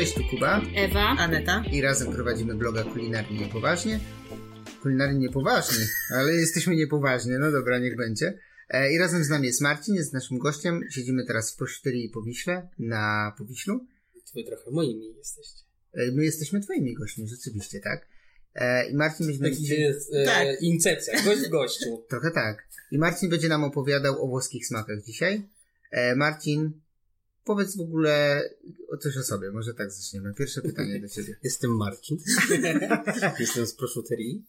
Cześć, tu Kuba Ewa. Aneta. i razem prowadzimy bloga Kulinarnie Niepoważnie. Kulinarnie Niepoważnie, ale jesteśmy niepoważnie, no dobra, niech będzie. E, I razem z nami jest Marcin, jest naszym gościem. Siedzimy teraz w Posztyrii po Wiśle, na Powiślu. Wy trochę moimi jesteście. E, My jesteśmy twoimi gośćmi, rzeczywiście, tak? E, I Marcin będzie nam Taki dzisiaj... jest e, Tak. incepcja, gość w gościu. Trochę tak. I Marcin będzie nam opowiadał o włoskich smakach dzisiaj. Marcin, powiedz w ogóle o coś o sobie, może tak zaczniemy. Pierwsze pytanie do ciebie. Jestem Marcin. Jestem z proszuterii.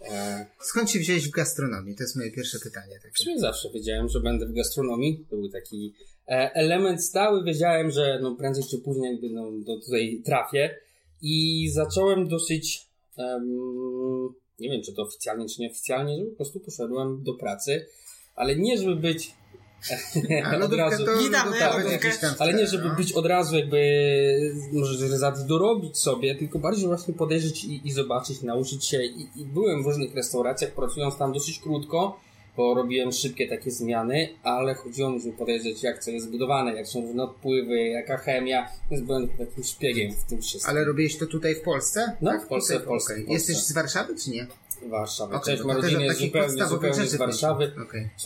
E, Skąd się wziąłeś w gastronomii? To jest moje pierwsze pytanie. w Takie. sumie zawsze wiedziałem, że będę w gastronomii. To był taki e, element stały. Wiedziałem, że no, prędzej czy później jakby no, do tutaj trafię. I zacząłem dosyć, em, nie wiem czy to oficjalnie czy nieoficjalnie, że po prostu poszedłem do pracy. Ale nie żeby być A to Witamy, lodówkę. Ale nie, żeby być od razu jakby, może za dorobić sobie, tylko bardziej właśnie podejrzeć i, i zobaczyć, nauczyć się. I, I byłem w różnych restauracjach, pracując tam dosyć krótko, bo robiłem szybkie takie zmiany, ale chodziło mi, żeby podejrzeć, jak co jest zbudowane, jak są różne odpływy, jaka chemia, więc byłem takim szpiegiem w tym wszystkim. Ale robiłeś to tutaj w Polsce? No, Tak? w Polsce, Tutaj, w Polsce, okej. w Polsce. Jesteś z Warszawy, czy nie? Warszawa. Okej, Część też rodziny od jest zupełnie, zupełnie z Warszawy.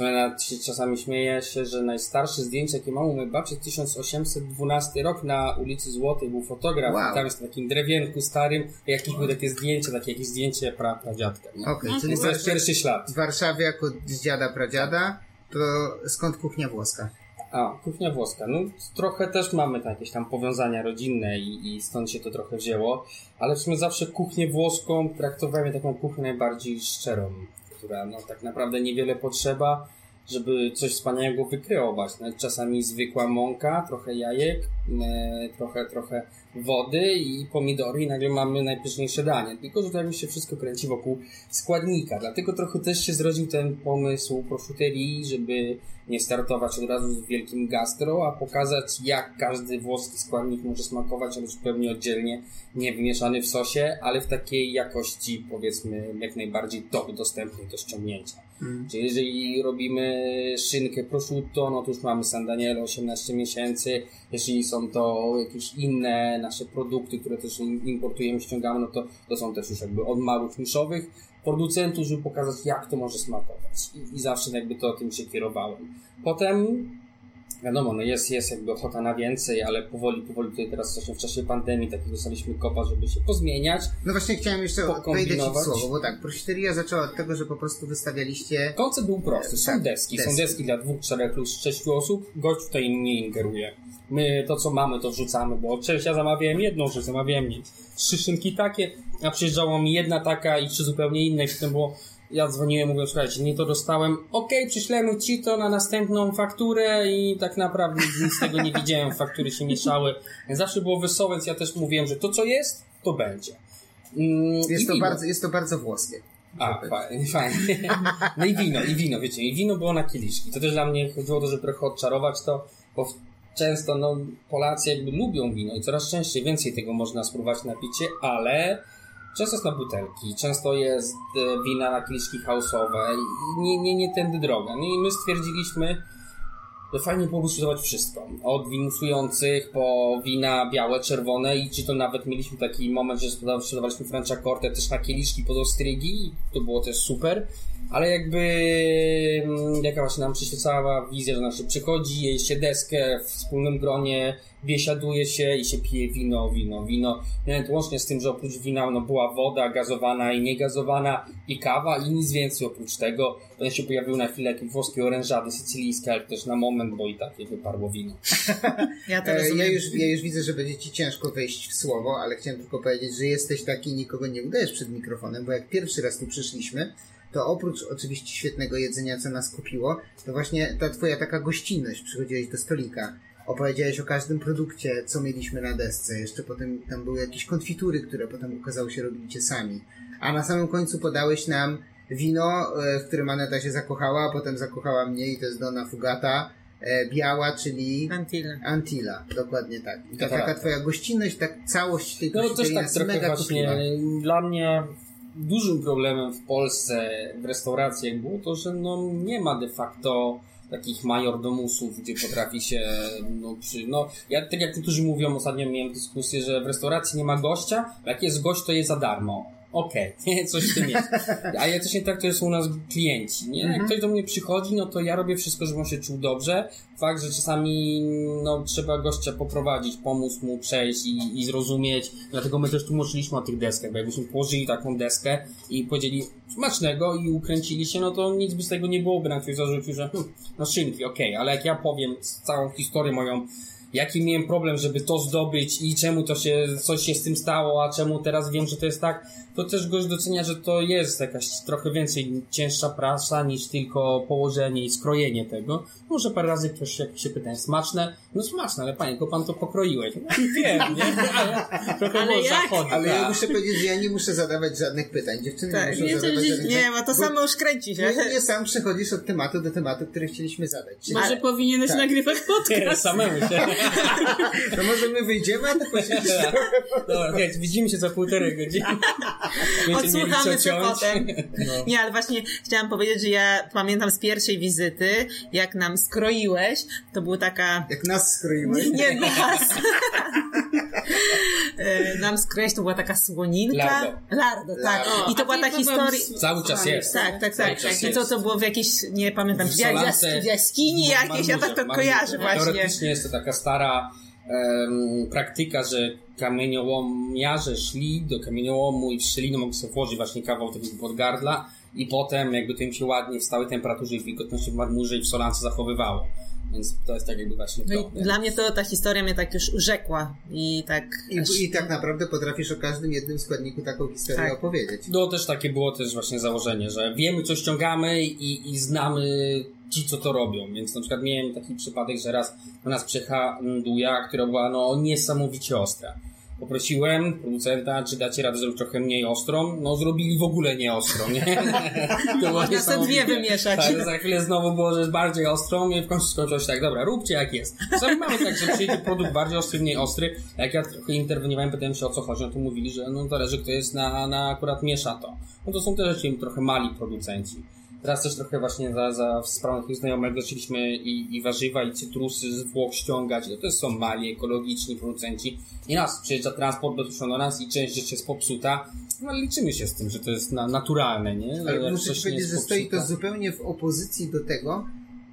nawet się czasami śmieję się, że najstarsze zdjęcie, jakie mam u mojej babci, 1812 rok na ulicy Złotej był fotograf. Wow. i Tam jest na takim drewienku starym, jakieś były takie zdjęcie, takie jakieś zdjęcie pra, pradziadka. Okej, czyli Więc to jest pierwszy ślad. w Warszawie jako z dziada, pradziada, to skąd kuchnia włoska? A, kuchnia włoska. No, trochę też mamy tam jakieś tam powiązania rodzinne i, i stąd się to trochę wzięło, ale w sumie zawsze kuchnię włoską traktowałem taką kuchnię najbardziej szczerą, która no tak naprawdę niewiele potrzeba, żeby coś wspaniałego wykreować. Nawet czasami zwykła mąka, trochę jajek, e, trochę, trochę wody i pomidory i nagle mamy najpyszniejsze danie. Tylko, że jakby się wszystko kręci wokół składnika. Dlatego trochę też się zrodził ten pomysł proszuterii, żeby nie startować od razu z wielkim gastro, a pokazać jak każdy włoski składnik może smakować, ale zupełnie oddzielnie, nie wymieszany w sosie, ale w takiej jakości powiedzmy jak najbardziej top dostępnej do ściągnięcia. Mm. Czyli jeżeli robimy szynkę prosciutto, no to już mamy San Daniele 18 miesięcy. Jeżeli są to jakieś inne nasze produkty, które też im- importujemy, ściągamy, no to, to są też już jakby od małych niszowych producentów, żeby pokazać jak to może smakować. I, i zawsze jakby to tym się kierowałem. Potem Wiadomo, no jest, jest jakby ochota na więcej, ale powoli, powoli tutaj teraz właśnie w czasie pandemii taki dostaliśmy kopa, żeby się pozmieniać. No właśnie chciałem jeszcze wejdę ci w słowo, bo tak, prositeria zaczęła od tego, że po prostu wystawialiście... Koncept był prosty. Są Tak, deski. Są deski. deski dla dwóch, czterech lub sześciu osób. Gość tutaj nie ingeruje. My to, co mamy, to wrzucamy, bo część ja zamawiałem jedną rzecz, zamawiałem trzy szynki takie, a przyjeżdżała mi jedna taka i trzy zupełnie inne. I potem było, ja dzwoniłem, mówię, słuchajcie, nie to dostałem. Okej, przyślemy ci to na następną fakturę i tak naprawdę nic z tego nie widziałem. Faktury się mieszały. Zawsze było wesołe, więc ja też mówiłem, że to, co jest, to będzie. Mm, Jest to, wino. bardzo, jest to bardzo włoskie. A, fajnie, fajnie. No i wino, i wino, wiecie, i wino było na kieliszki. To też dla mnie chodziło o to, żeby trochę odczarować to, bo często, no, Polacy jakby lubią wino i coraz częściej więcej tego można spróbować na picie, ale często na butelki, często jest e, wina na kieliszki house'owe i nie, nie, nie tędy droga. No i my stwierdziliśmy, że fajnie byłoby sprzedawać wszystko. Od win musujących po wina białe, czerwone i czy to nawet mieliśmy taki moment, że sprzedaw- sprzedawaliśmy Franciacorte też na kieliszki pod ostrygi to było też super. Ale jakby mm, jaka właśnie nam przyświecała wizja, że nam się przychodzi, je się deskę w wspólnym gronie, biesiaduje się i się pije wino, wino, wino. Nawet łącznie z tym, że oprócz wina no, była woda gazowana i niegazowana i kawa i nic więcej oprócz tego. Potem się pojawiły na chwilę jakieś włoskie orężady sycylijskie, ale też na moment, bo i tak je wyparło wino. Ja to E, rozumiem. ja, już, ja już widzę, że będzie ci ciężko wejść w słowo, ale chciałem tylko powiedzieć, że jesteś taki, nikogo nie udajesz przed mikrofonem, bo jak pierwszy raz tu przyszliśmy, to oprócz oczywiście świetnego jedzenia, co nas kupiło, to właśnie ta twoja taka gościnność, przychodziłeś do stolika, opowiedziałeś o każdym produkcie, co mieliśmy na desce, jeszcze potem tam były jakieś konfitury, które potem okazało się robiliście sami, a na samym końcu podałeś nam wino, e, w którym Aneta się zakochała, a potem zakochała mnie i to jest Donna Fugata, e, biała, czyli Antilla. Antila, dokładnie tak. I ta Tak. taka twoja gościnność, tak całość tej No to też tak trochę mega właśnie kupiła. dla mnie dużym problemem w Polsce w restauracjach było to, że no nie ma de facto takich majordomusów, gdzie potrafi się, no, przy, no, ja, tak jak niektórzy mówią, ostatnio miałem dyskusję, że w restauracji nie ma gościa, jak jest gość, to jest za darmo. Okej, okay. coś w tym jest. A ja też nie tak, to są u nas klienci, nie? Jak Mhm. ktoś do mnie przychodzi, no to ja robię wszystko, żeby on się czuł dobrze. Fakt, że czasami, no, trzeba gościa poprowadzić, pomóc mu przejść i, i zrozumieć. Dlatego my też tłumaczyliśmy o tych deskach, bo jakbyśmy położyli taką deskę i powiedzieli smacznego i ukręcili się, no to nic by z tego nie byłoby. Na ktoś zarzucił, że hm, no szynki, okej, ale jak ja powiem całą historię moją, jaki miałem problem, żeby to zdobyć i czemu to się, coś się z tym stało, a czemu teraz wiem, że to jest tak, to też gość docenia, że to jest jakaś trochę więcej cięższa praca niż tylko położenie i skrojenie tego. Może parę razy ktoś jak się pyta, smaczne? No smaczne, ale panie, tylko pan to pokroiłeś. No, wiem, nie? Ale trochę Ale. Ale ja tak. muszę powiedzieć, że ja nie muszę zadawać żadnych pytań. Dziewczyny Tak, nie nie, muszą to, zadawać żadnych nie, bo to samo już kręci się. Głównie sam przechodzisz od tematu do tematu, który chcieliśmy zadać. Czyli, Może powinieneś Tak. nagrywać Nie, podcast. samemu się. to może my wyjdziemy, a ty posiedzisz Dobra, widzimy się za półtorej godziny. Odsłuchamy co się potem. No. Nie, ale właśnie chciałam powiedzieć, że ja pamiętam z pierwszej wizyty, jak nam skroiłeś, to była taka... Jak nas skroiłeś. Nie nas. Nam skroiłeś, to była taka słoninka. Lardo. Lardo, tak. Lardo. I to A była ta to historia... Cały czas jest. Tak, tak, tak. I to, jest. to było w jakiejś, nie pamiętam, W w jaskini w jakieś, ja tak to kojarzę Marmurze. właśnie. Teoretycznie jest to taka stara praktyka, że kamieniołomiarze szli do kamieniołomu i w szczeliny mogli sobie włożyć właśnie kawał tego podgardla i potem jakby to im się ładnie w stałej temperaturze i wilgotności w marmurze i w solance zachowywało. Więc to jest tak jakby właśnie No to. dla mnie to ta historia mnie tak już urzekła i tak... aż- I, I tak naprawdę potrafisz o każdym jednym składniku taką historię Tak. opowiedzieć. No też takie było też właśnie założenie, że wiemy co ściągamy i, i znamy ci, co to robią. Więc na przykład miałem taki przypadek, że raz do nas przyjechała nduja, która była no niesamowicie ostra. Poprosiłem producenta, czy dacie radę zrobić trochę mniej ostrą. No zrobili w ogóle nie ostrą, nie? To Można sobie dwie wymieszać. Tak, za chwilę znowu było, że jest bardziej ostrą i w końcu skończyło się tak, dobra, róbcie jak jest. Czasami mamy tak, że przyjdzie produkt bardziej ostry, mniej ostry. A jak ja trochę interweniowałem, pytałem się o co chodzi, no to mówili, że no zależy kto jest na, na akurat miesza to. No to są też rzeczy trochę mali producenci. Teraz też trochę właśnie za, za sprawą jakiegoś znajomego zaczęliśmy i, i warzywa, i cytrusy z Włoch ściągać. To też są mali, ekologiczni producenci. I nas przyjeżdża transport dotyczący do nas i część rzeczy jest popsuta. No ale liczymy się z tym, że to jest na, naturalne, nie? Ale Jak muszę powiedzieć, że stoi to zupełnie w opozycji do tego,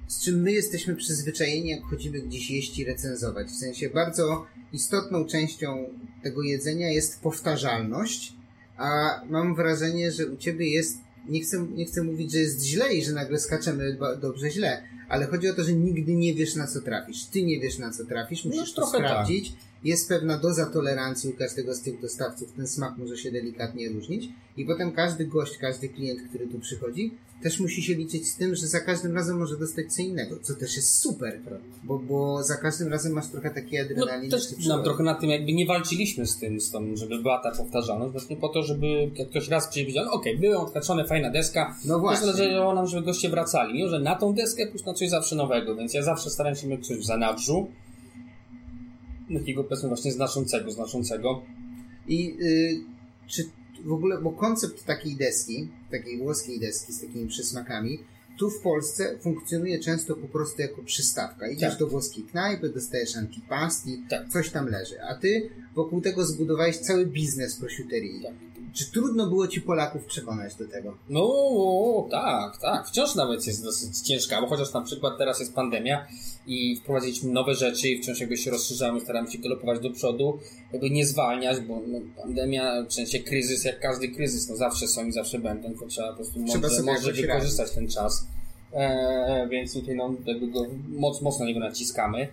z czym my jesteśmy przyzwyczajeni, jak chodzimy gdzieś jeść i recenzować. W sensie bardzo istotną częścią tego jedzenia jest powtarzalność, a mam wrażenie, że u ciebie jest, nie chcę, nie chcę mówić, że jest źle i że nagle skaczemy dobrze źle, ale chodzi o to, że nigdy nie wiesz na co trafisz. Ty nie wiesz na co trafisz, musisz to No, trochę tak. sprawdzić. Jest pewna doza tolerancji u każdego z tych dostawców, ten smak może się delikatnie różnić i potem każdy gość, każdy klient, który tu przychodzi, też musi się liczyć z tym, że za każdym razem może dostać co innego, co też jest super, bo, bo za każdym razem masz trochę takiej No, adrenaliny. też nam przychodzi. trochę na tym jakby nie walczyliśmy z tym, z tą, żeby była ta powtarzalność, właśnie po to, żeby jak ktoś raz przyjdzie, powiedział, okej, były odkaczone, fajna deska, No właśnie. zależało nam, żeby goście wracali, mimo że na tą deskę pójść na coś zawsze nowego, więc ja zawsze staram się mieć coś w zanadrzu, takiego powiedzmy właśnie znaczącego, znaczącego. I y, czy w ogóle, bo koncept takiej deski, takiej włoskiej deski z takimi przysmakami, tu w Polsce funkcjonuje często po prostu jako przystawka. Idziesz Tak. do włoskiej knajpy, dostajesz antipasti, Tak. coś tam leży. A ty wokół tego zbudowałeś cały biznes prosciuterii. Tak. Czy trudno było ci Polaków przekonać do tego? No, tak, tak. Wciąż nawet jest dosyć ciężka, bo chociaż na przykład teraz jest pandemia i wprowadziliśmy nowe rzeczy i wciąż jakby się rozszerzamy, staramy się galopować do przodu, jakby nie zwalniać, bo no, pandemia, w sensie kryzys, jak każdy kryzys, no zawsze są i zawsze będą, tylko trzeba po prostu Trzeba mądrze jakoś wykorzystać ten czas. E, więc tutaj no, jakby go moc, mocno na niego naciskamy.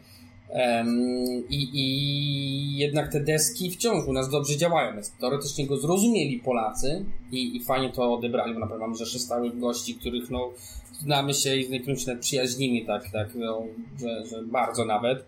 I, I jednak te deski wciąż u nas dobrze działają, więc teoretycznie go zrozumieli Polacy i, i fajnie to odebrali, bo naprawdę mamy rzeszy stałych gości, których no znamy się i z niektórymi się nawet przyjaźnimy, tak, tak, no, że, że bardzo nawet.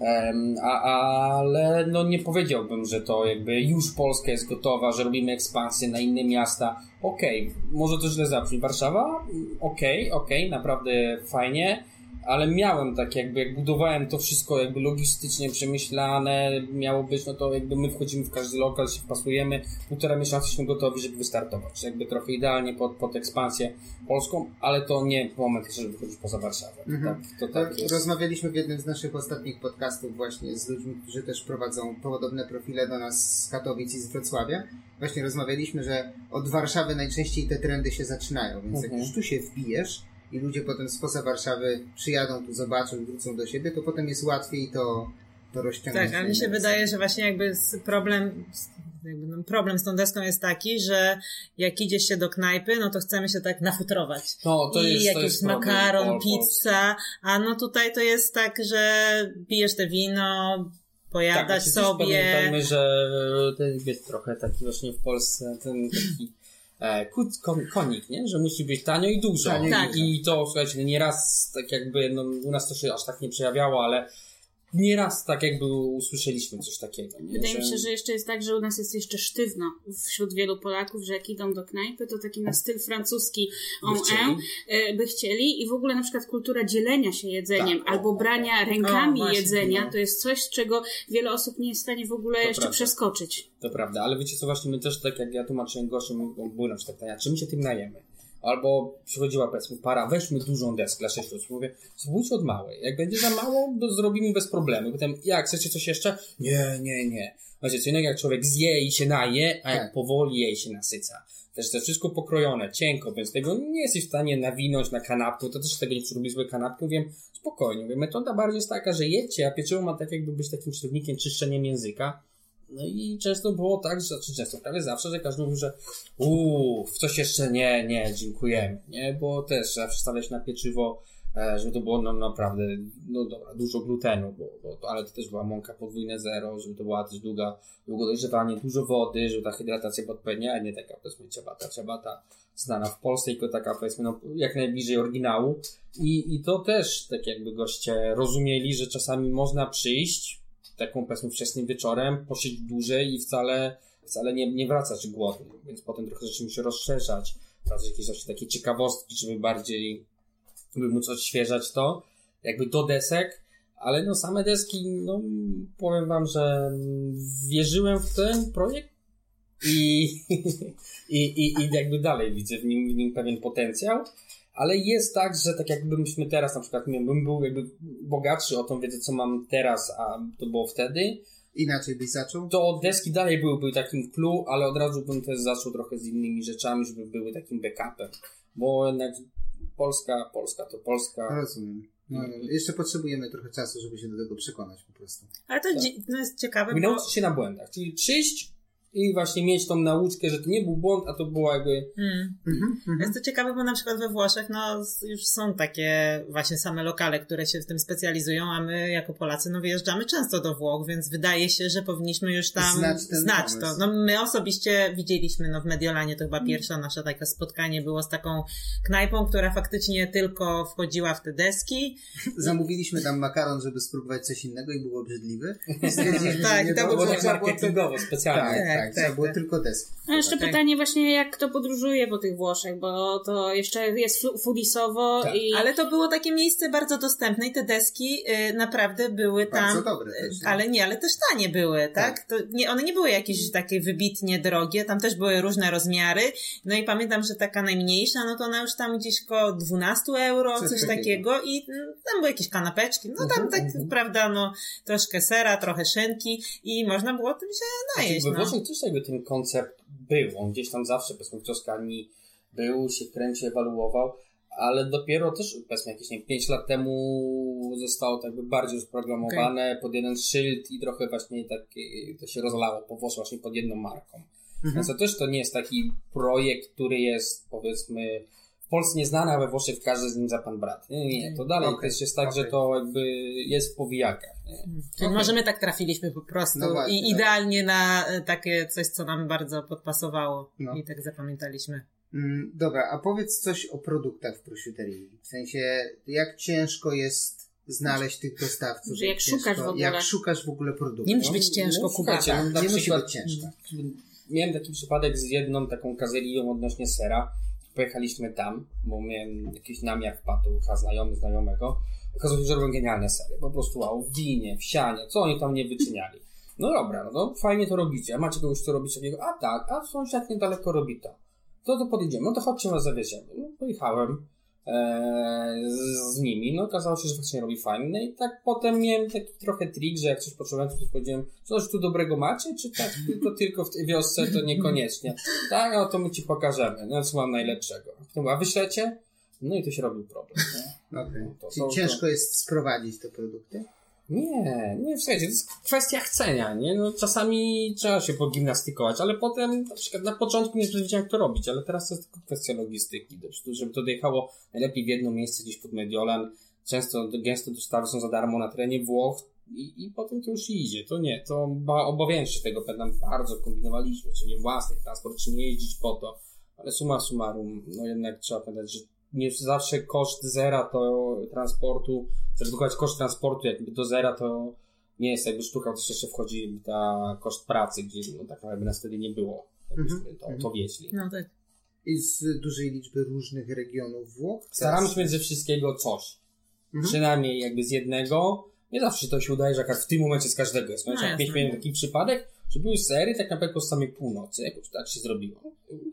Em, a, ale no nie powiedziałbym, że to jakby już Polska jest gotowa, że robimy ekspansję na inne miasta. Okej, może to źle zabrzmi. Warszawa? Okej, okej, naprawdę fajnie. Ale miałem tak jakby, jak budowałem to wszystko jakby logistycznie przemyślane, miało być, no to jakby my wchodzimy w każdy lokal, się wpasujemy, półtora miesiąca jesteśmy gotowi, żeby wystartować. Jakby trochę idealnie pod, pod ekspansję polską, ale to nie moment żeby wychodzić poza Warszawę. Mhm. Tak, to tak jest. Rozmawialiśmy w jednym z naszych ostatnich podcastów właśnie z ludźmi, którzy też prowadzą podobne profile do nas z Katowic i z Wrocławia. Właśnie rozmawialiśmy, że od Warszawy najczęściej te trendy się zaczynają, więc jak Mhm. już tu się wbijesz i ludzie potem spoza Warszawy przyjadą tu, zobaczą i wrócą do siebie, to potem jest łatwiej to, to rozciągnąć. Tak, a mi się wydaje, że właśnie jakby z- problem, jakby no problem z tą deską jest taki, że jak idzie się do knajpy, no to chcemy się tak nafutrować. No, to I jest, to jakiś jest problem makaron, pol- pizza, a no tutaj to jest tak, że pijesz te wino, pojadasz Tak, sobie. Pamiętajmy, że to jest trochę taki właśnie w Polsce ten taki kut, kon, konik, nie? Że musi być tanio i dużo. Tanio i I, dużo. I to, słuchajcie, no nieraz tak jakby, no u nas to się aż tak nie przejawiało, ale nieraz tak jakby usłyszeliśmy coś takiego. Nie? Wydaje mi się, że jeszcze jest tak, że u nas jest jeszcze sztywno wśród wielu Polaków, że jak idą do knajpy, to taki na styl francuski on By chcieli. e, by chcieli i w ogóle na przykład kultura dzielenia się jedzeniem Tak, o, albo o, brania O, rękami właśnie, jedzenia, no. to jest coś, czego wiele osób nie jest w stanie w ogóle To jeszcze prawda. przeskoczyć. To prawda, ale wiecie co, właśnie my też, tak jak ja tłumaczyłem gościom, bo były na przykład pytania, czy my się tym najemy? Albo przychodziła powiedzmy para, weźmy dużą deskę dla sześciu osób. Mówię, spróbujcie od małej. Jak będzie za mało, to zrobimy bez problemu. Potem, jak, chcecie coś jeszcze? Nie, nie, nie. Wiecie, co innego jak człowiek zje i się naje, a jak Tak. powoli je i się nasyca. Też to jest wszystko pokrojone, cienko, więc tego nie jesteś w stanie nawinąć na kanapkę. To też tego nie robi złe kanapki. Mówię, spokojnie. Mówię, metoda bardziej jest taka, że jecie, a pieczywo ma tak jakby być takim czynnikiem czyszczeniem języka. No i często było tak, że, czy często, prawie zawsze, że każdy mówił, że uuu, w coś jeszcze nie, nie, dziękujemy, nie, bo też trzeba przestawiać na pieczywo, e, żeby to było no, naprawdę, no dobra, dużo glutenu, bo, bo, to- ale to też była mąka podwójne zero, żeby to była też długa, długo dojrzewanie, dużo wody, żeby ta hydratacja była odpowiednia, a nie taka powiedzmy ciabata, ciabata znana w Polsce, tylko taka powiedzmy no, jak najbliżej oryginału. I, i to też tak jakby goście rozumieli, że czasami można przyjść taką powiedzmy wczesnym wieczorem, posiedzieć dłużej i wcale, wcale nie, nie wracać głodny, więc potem trochę zaczęliśmy się rozszerzać, wracać jakieś właśnie takie ciekawostki, żeby bardziej, żeby móc odświeżać to, jakby do desek, ale no same deski, no powiem wam, że wierzyłem w ten projekt i, i, i, i jakby dalej widzę w nim, w nim pewien potencjał, ale jest tak, że tak jakbyśmy teraz na przykład, nie bym był jakby bogatszy o tą wiedzę, co mam teraz, a to było wtedy, Inaczej byś zaczął? to deski dalej byłyby takim clue, ale od razu bym też zaczął trochę z innymi rzeczami, żeby były takim backupem, bo jednak Polska, Polska to Polska. Rozumiem. No, jeszcze potrzebujemy trochę czasu, żeby się do tego przekonać po prostu. Ale to dzi- no jest ciekawe, I bo... nauczyć się na błędach, czyli przyjść i właśnie mieć tą nauczkę, że to nie był błąd, a to była jakby Mm. Jest to ciekawe, bo na przykład we Włoszech no, już są takie właśnie same lokale, które się w tym specjalizują, a my jako Polacy no, wyjeżdżamy często do Włoch, więc wydaje się, że powinniśmy już tam Znać znać to. No, my osobiście widzieliśmy no, w Mediolanie, to chyba pierwsze nasze takie spotkanie było z taką knajpą, która faktycznie tylko wchodziła w te deski. Zamówiliśmy tam makaron, żeby spróbować coś innego i był obrzydliwy. Tak, nie to było tak marketingowo specjalnie. Tak, tak, Tak, trzeba tak, było tak. tylko deski. A jeszcze Tak. pytanie właśnie, jak kto podróżuje po tych Włoszech, bo to jeszcze jest foodisowo Tak. i... Ale to było takie miejsce bardzo dostępne i te deski y, naprawdę były tam. Bardzo dobre też. Ale nie, ale też tanie były, tak? To nie, one nie były jakieś takie wybitnie drogie, tam też były różne rozmiary. No i pamiętam, że taka najmniejsza, no to ona już tam gdzieś koło 12 euro, Coś coś, takiego. takiego. i mm, tam były jakieś kanapeczki, no tam Mhm, tak, mhm. prawda, no troszkę sera, trochę szynki i można było tym się najeść, Znaczy, no. Też jakby ten koncept był, on gdzieś tam zawsze, powiedzmy, w Toskanii był, się kręci, ewaluował, ale dopiero też, powiedzmy, jakieś, nie wiem, 5 lat temu zostało tak jakby bardziej rozprogramowane pod jeden szyld i trochę właśnie tak to się rozlało po właśnie pod jedną marką. Mhm. Więc to też to nie jest taki projekt, który jest, powiedzmy, w Polsce nieznany, a we Włoszech każdy z nim za pan brat. Nie, nie, to dalej Okej, też jest tak, że okej. to jakby jest w powijakach. Nie? Czyli Okej. może my tak trafiliśmy po prostu No właśnie, i tak. idealnie na e, takie coś, co nam bardzo podpasowało No. i tak zapamiętaliśmy. Mm, Dobra, a powiedz coś o produktach w prosciuterii. W sensie, jak ciężko jest znaleźć tych dostawców? Że jak ciężko, szukasz w ogóle. Jak szukasz w ogóle produktów? Nie musi być ciężko, no, słuchajcie, no, na nie musi przykład- być ciężko. Miałem taki przypadek z jedną taką kazerią odnośnie sera, pojechaliśmy tam, bo miałem jakiś namiar wpadł, znajomy znajomego. Okazało się, że robią genialne serie. Po prostu wow, w winie, w sianie, co oni tam nie wyczyniali. No dobra, no to fajnie to robicie. A macie kogoś, kto robi takiego? A tak, a sąsiad niedaleko robi to. To to podjedziemy. No to chodźcie, was zawieziemy. No pojechałem z, z nimi. No okazało się, że faktycznie robi fajnie. No i tak potem miałem taki trochę trik, że jak coś poczułem, to powiedziałem, coś tu dobrego macie, czy tak tylko, tylko w tej wiosce, to niekoniecznie. Tak, no to my ci pokażemy. No co mam najlepszego. A wyślecie? No i to się robił problem. Nie? Okej. No to- Czyli to- ciężko jest sprowadzić te produkty? Nie, nie w sensie, to jest kwestia chcenia, nie? No czasami trzeba się pogimnastykować, ale potem na przykład na początku nie wiedziałem jak to robić, ale teraz to jest tylko kwestia logistyki, prostu, żeby to dojechało najlepiej w jedno miejsce gdzieś pod Mediolan, często, gęsto dostawy są za darmo na terenie Włoch i, i potem to już idzie, to nie, to ba, obawiałem się tego, pamiętam, bardzo kombinowaliśmy, czy nie własny transport, czy nie jeździć po to, ale summa summarum, no jednak trzeba pamiętać, że nie zawsze koszt zera to transportu, zredukować koszt transportu jakby do zera to nie jest jakby sztuka, to jeszcze wchodzi ta koszt pracy, gdzie no, tak naprawdę nas wtedy nie było, jakbyśmy Mhm. to, to wieźli. No tak. I z dużej liczby różnych regionów Włoch? Staramy się mieć ze wszystkiego coś. Mhm. Przynajmniej jakby z jednego. Nie zawsze to się udaje, że w tym momencie z każdego jest. No No, jak mieliśmy taki przypadek, że były sery tak naprawdę z samej północy. Jakoś tak się zrobiło.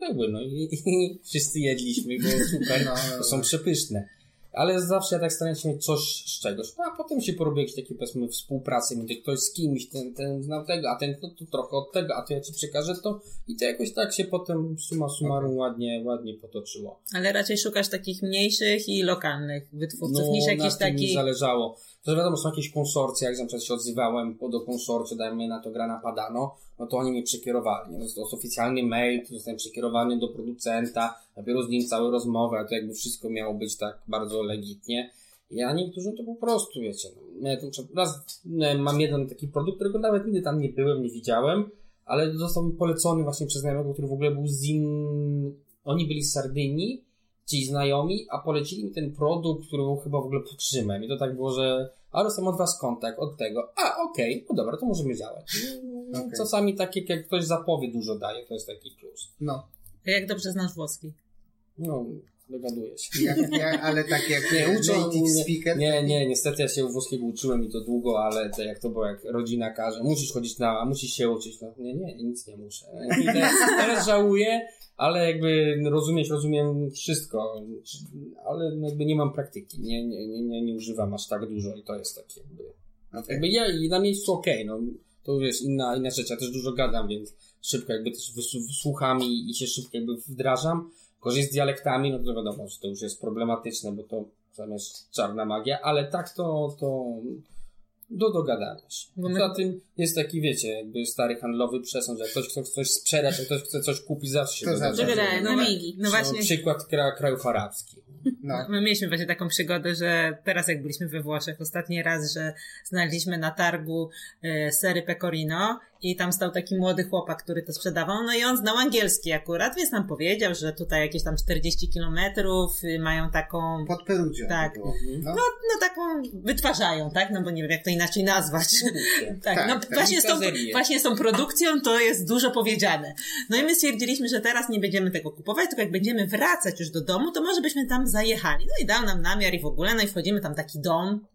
Były, no i, i wszyscy jedliśmy, było super. No, To są przepyszne. Ale zawsze ja tak staram się mieć coś z czegoś. No a potem się porobi jakieś takie powiedzmy współpracy między ktoś z kimś, ten, ten znał tego, a ten no, to trochę od tego, a to ja ci przekażę to i to jakoś tak się potem suma summarum ładnie, ładnie potoczyło. Ale raczej szukasz takich mniejszych i lokalnych wytwórców niż na jakiś tym mi taki... zależało. To wiadomo, są jakieś konsorcje, jak na przykład się odzywałem do konsorcjum, dajmy na to Grana Padano, no to oni mnie przekierowali. Nie? To jest oficjalny mail, zostałem przekierowany do producenta, dopiero z nim całe rozmowy, a to jakby wszystko miało być tak bardzo legitnie. I A niektórzy to po prostu, wiecie, no, ja raz e, mam jeden taki produkt, którego nawet nigdy tam nie byłem, nie widziałem, ale został mi polecony właśnie przez znajomego, który w ogóle był z in... Oni byli z Sardynii, ci znajomi, a polecili mi ten produkt, który był chyba w ogóle pod Rzymem. I to tak było, że a dostałem od was kontakt, od tego. A, okej, no dobra, to możemy działać. No, Okej. Czasami takie, jak ktoś zapowie dużo daje, to jest taki plus. No, Jak dobrze znasz włoski? No, dogaduję się. jak, jak, ale tak jak Nie, uczą native nie, speaker. nie, nie, niestety ja się włoskiego uczyłem i to długo, ale to jak to było, jak rodzina każe, musisz chodzić na, musisz się uczyć, no nie, nie, nic nie muszę. Teraz, teraz żałuję, ale jakby rozumieć, rozumiem wszystko, ale no jakby nie mam praktyki, nie, nie, nie, nie, używam aż tak dużo i to jest takie jakby, Okej. jakby ja i na miejscu okej, no to już jest inna, inna rzecz, ja też dużo gadam, więc szybko jakby też wysłu- słucham i, i się szybko jakby wdrażam, gorzej z dialektami, no to wiadomo, że to już jest problematyczne, bo to zamiast czarna magia, ale tak to, to do dogadania się. Poza tym jest taki, wiecie, jakby stary handlowy przesąd, że jak ktoś chce coś sprzedać, jak ktoś chce coś kupić, zawsze się To zawsze. Dogadają, No wa- migi. No właśnie, Przykład kra, krajów arabskich. No. my mieliśmy właśnie taką przygodę, że teraz jak byliśmy we Włoszech, ostatni raz, że znaleźliśmy na targu e, sery pecorino i tam stał taki młody chłopak, który to sprzedawał, no i on znał angielski akurat, więc nam powiedział, że tutaj jakieś tam 40 kilometrów y, mają taką... Pod. Tak. było. No. No taką wytwarzają, tak? No bo nie wiem jak to inaczej nazwać. Tak, Tak, no tak. właśnie, z tą, właśnie z tą produkcją to jest dużo powiedziane. No i my stwierdziliśmy, że teraz nie będziemy tego kupować, tylko jak będziemy wracać już do domu, to może byśmy tam zajechali. No i dał nam namiar i w ogóle, no i wchodzimy tam taki dom,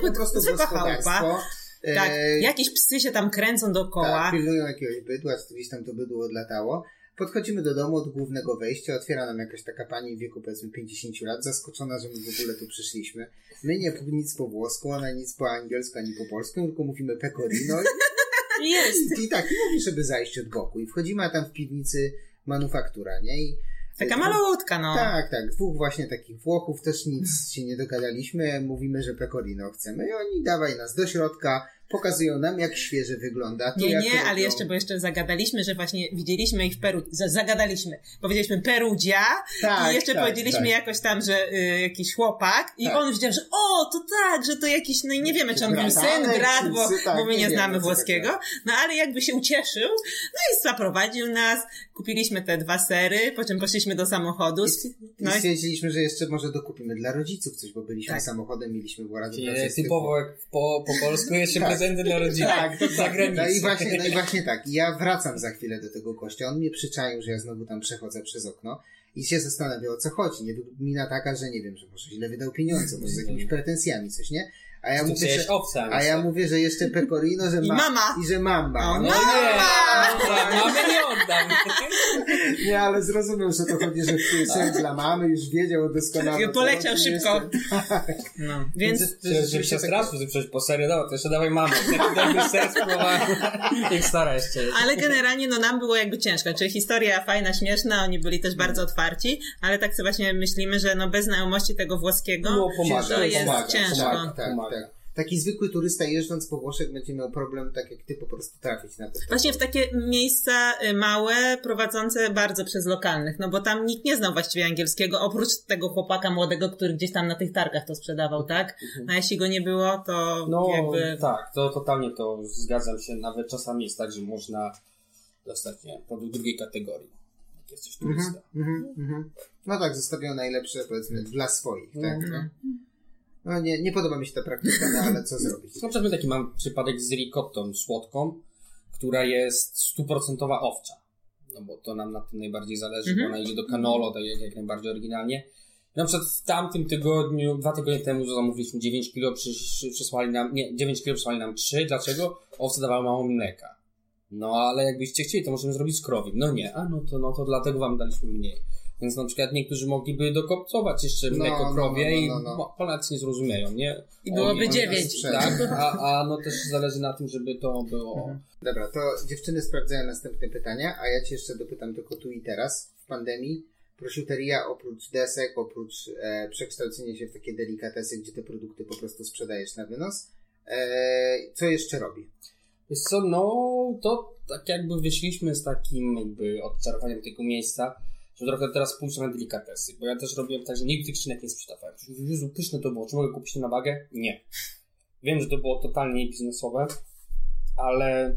po prostu zwykła chałupa. Gospodarstwo. Tak, E, jakieś psy się tam kręcą dookoła. Tak, pilnują jakiegoś bydła, czy gdzieś tam to bydło odlatało. Podchodzimy do domu od głównego wejścia, otwiera nam jakaś taka pani w wieku powiedzmy 50 lat, zaskoczona, że my w ogóle tu przyszliśmy. My nie nic po włosku, ona nic po angielsku, ani po polsku, tylko mówimy pecorino Jest. i, i tak, i mówi, żeby zajść od boku. I wchodzimy, a tam w piwnicy manufaktura, nie? I, Taka malutka, no. Tak, tak. Dwóch właśnie takich Włochów, też nic się nie dogadaliśmy. Mówimy, że pecorino chcemy. I oni dawaj nas do środka, pokazują nam, jak świeże wygląda. Tu Nie, jak nie, robią. ale jeszcze, bo jeszcze zagadaliśmy, że właśnie widzieliśmy ich w Peru, za- zagadaliśmy, powiedzieliśmy Perugia Tak, i jeszcze tak, powiedzieliśmy tak. jakoś tam, że y, jakiś chłopak i Tak. on widział, że o, to tak, że to jakiś, no i nie wiemy, czy on był syn, brat, bo, tak, bo my nie nie znamy włoskiego, no ale jakby się ucieszył, no i zaprowadził nas, kupiliśmy te dwa sery, po czym poszliśmy do samochodu, I no i stwierdziliśmy, że jeszcze może dokupimy dla rodziców coś, bo byliśmy Tak. samochodem, mieliśmy do Nie, typowo jak po, po polsku jeszcze Tak. Prezenty dla rodziny. Tak, to tak. No i, właśnie, no i właśnie tak. I Ja wracam za chwilę do tego kościa. On mnie przyczaił, że ja znowu tam przechodzę przez okno. i się zastanawiał o co chodzi. Nie mina taka, że nie wiem, że może źle wydał pieniądze, może z jakimiś pretensjami coś, nie? A ja, mówię, że, owca. a ja mówię, że jeszcze pecorino, że I ma, mama. i że mamba. O, No, No nie, mamy nie oddam. nie, ale zrozumiał, że to chodzi, że jest ser dla mamy, już wiedział doskonale. o co Poleciał szybko. jeszcze- No, więc... rzeczywiście się tak- straszył, że przecież po serii, no to jeszcze dawaj mamę. Dobry. Jak stara jeszcze jest. Ale generalnie no nam było jakby ciężko. Czyli historia fajna, śmieszna, oni byli też bardzo otwarci, ale tak sobie właśnie myślimy, że no bez znajomości tego włoskiego No, pomaga, to jest pomaga, ciężko. pomaga. Tak, Pomaga. tak. Taki zwykły turysta jeżdżąc po Włoszech będzie miał problem, tak jak ty, po prostu trafić na to. Właśnie w takie miejsca y, małe, prowadzące bardzo przez lokalnych, no bo tam nikt nie znał właściwie angielskiego, oprócz tego chłopaka młodego, który gdzieś tam na tych targach to sprzedawał, tak? A jeśli go nie było, to No jakby... tak, to totalnie to zgadzam się. Nawet czasami jest tak, że można dostać nie, produkt drugiej kategorii. Jak jesteś turysta. Mhm, mhm. No tak, zostawiał najlepsze, powiedzmy, dla swoich, tak? Mhm. No, no nie, nie podoba mi się ta praktyka, no ale co zrobić? Na przykład taki mam przypadek z ricottą słodką, która jest stuprocentowa owcza. No bo to nam na tym najbardziej zależy, Mhm. bo ona idzie do canolo, tak jak, jak najbardziej oryginalnie. Na przykład w tamtym tygodniu, dwa tygodnie temu zamówiliśmy 9 kg, przysłali nam, nie, 9 kg przysłali nam 3. Dlaczego? Owce dawały mało mleka. No ale jakbyście chcieli, to możemy zrobić z krowim. No nie, a no to, no to dlatego wam daliśmy mniej. Więc na przykład niektórzy mogliby dokopcować jeszcze No, mleko no, krowie no, i no, no. Polacy nie zrozumieją, nie? I byłoby dziewięć. Tak, a, a no też zależy na tym, żeby to było... Mhm. Dobra, to dziewczyny sprawdzają następne pytania, a ja cię jeszcze dopytam tylko tu i teraz, w pandemii. Prosciutteria oprócz desek, oprócz e, przekształcenia się w takie delikatesy, gdzie te produkty po prostu sprzedajesz na wynos, e, co jeszcze robi? Wiesz co, no to tak jakby wyszliśmy z takim jakby odczarowaniem tego miejsca, że trochę teraz pójść na delikatesy, bo ja też robiłem tak, że nigdy tych skrzynek nie sprzedawałem. Jezu, pyszne to było, czy mogę kupić to na wagę? Nie. Wiem, że to było totalnie biznesowe, ale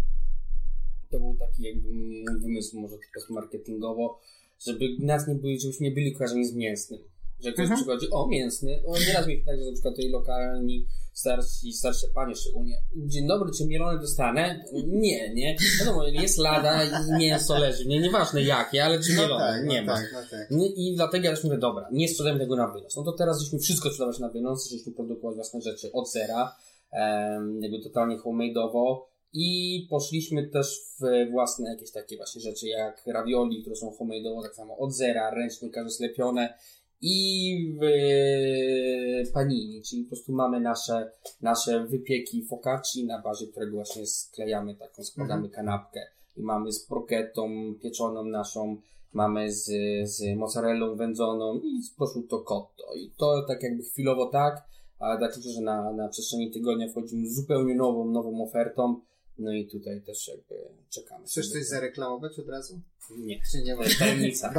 to był taki jakby mój wymysł, może tylko marketingowo, żeby nas nie byli, żebyśmy nie byli kojarzeni z mięsnym. Że ktoś Mhm. przychodzi, o mięsny, o nieraz mi tak, że na przykład tutaj lokalni starsi, starsze panie szczególnie, dzień dobry, czy mielone dostanę? Nie, nie. Wiadomo, jest lada i mięso leży, nie, nieważne jakie, ale czy mielone, nie no ma. tak, no tak. I dlatego ja już mówię, dobra, nie sprzedajemy tego na wynos. No to teraz żeśmy wszystko sprzedawać na wynos, żeśmy produkować własne rzeczy od zera, em, jakby totalnie homemade'owo i poszliśmy też w własne jakieś takie właśnie rzeczy jak ravioli, które są homemade'owo, tak samo od zera, ręcznie, każde slepione i w panini, czyli po prostu mamy nasze, nasze wypieki focacci, na bazie którego właśnie sklejamy taką, składamy kanapkę i mamy z brokettą pieczoną naszą, mamy z, z mozzarellą wędzoną i z prosciutto cotto. I to tak jakby chwilowo tak, ale dlatego, że na, na przestrzeni tygodnia wchodzimy z zupełnie nową, nową ofertą. No i tutaj też jakby czekamy. Chcesz coś zareklamować od razu? Nie. Czy nie ma? Tajemnica.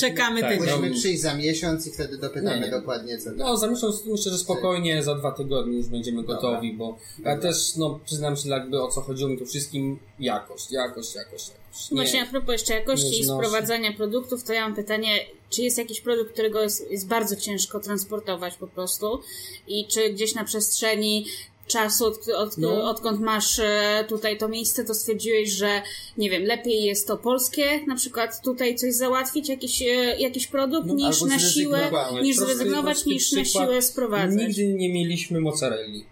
Czekamy Tak, tydzień. Musimy no. przyjść za miesiąc i wtedy dopytamy Nie, nie. dokładnie co No, za miesiąc myślę, że spokojnie, za dwa tygodnie już będziemy Dobra. gotowi, bo ja Dobra. też, no, przyznam się jakby o co chodziło mi tu wszystkim, jakość, jakość, jakość, jakość. Nie. Właśnie a propos jeszcze jakości i sprowadzania produktów, to ja mam pytanie, czy jest jakiś produkt, którego jest, jest bardzo ciężko transportować po prostu i czy gdzieś na przestrzeni czasu, od, od, No. odkąd masz e, tutaj to miejsce, to stwierdziłeś, że nie wiem, lepiej jest to polskie, na przykład tutaj coś załatwić, jakiś, e, jakiś produkt, No, niż na siłę, niż Prosty- zrezygnować, prosty niż na siłę sprowadzać. Nigdy nie mieliśmy mozzarelli.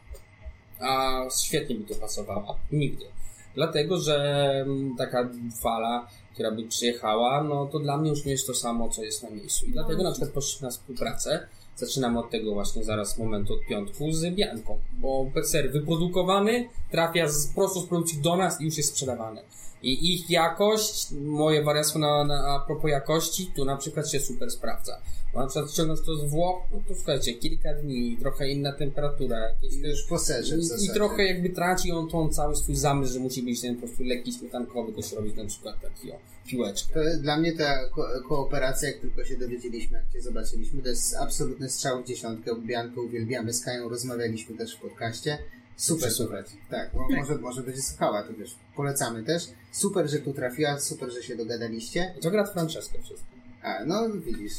A świetnie by to pasowało. Nigdy. Dlatego, że mm, taka fala, która by przyjechała, no to dla mnie już nie jest to samo, co jest na miejscu. I dlatego na przykład poszliśmy na współpracę. Zaczynamy od tego właśnie zaraz momentu od piątku z Bianką, bo ser wyprodukowany trafia z, prosto z produkcji do nas i już jest sprzedawany. I ich jakość, moje wariactwo na, na, a propos jakości, tu na przykład się super sprawdza. Na przykład ściągnąć to z Włoch, no to słuchajcie, kilka dni, trochę inna temperatura, jakieś I już po serze w i, I trochę jakby traci on tą cały swój zamysł, że musi być ten po prostu lekki śmietankowy, się robić na przykład taki o, piłeczkę. To dla mnie ta ko- kooperacja, jak tylko się dowiedzieliśmy, jak cię zobaczyliśmy, to jest absolutny strzał w dziesiątkę. Biankę uwielbiamy, z Kają rozmawialiśmy też w podcaście. Super, super. Tak, no, może, może będzie słuchała, to wiesz, polecamy też. Super, że tu trafiła, super, że się dogadaliście. To gra Francesca wszystko. A, no widzisz.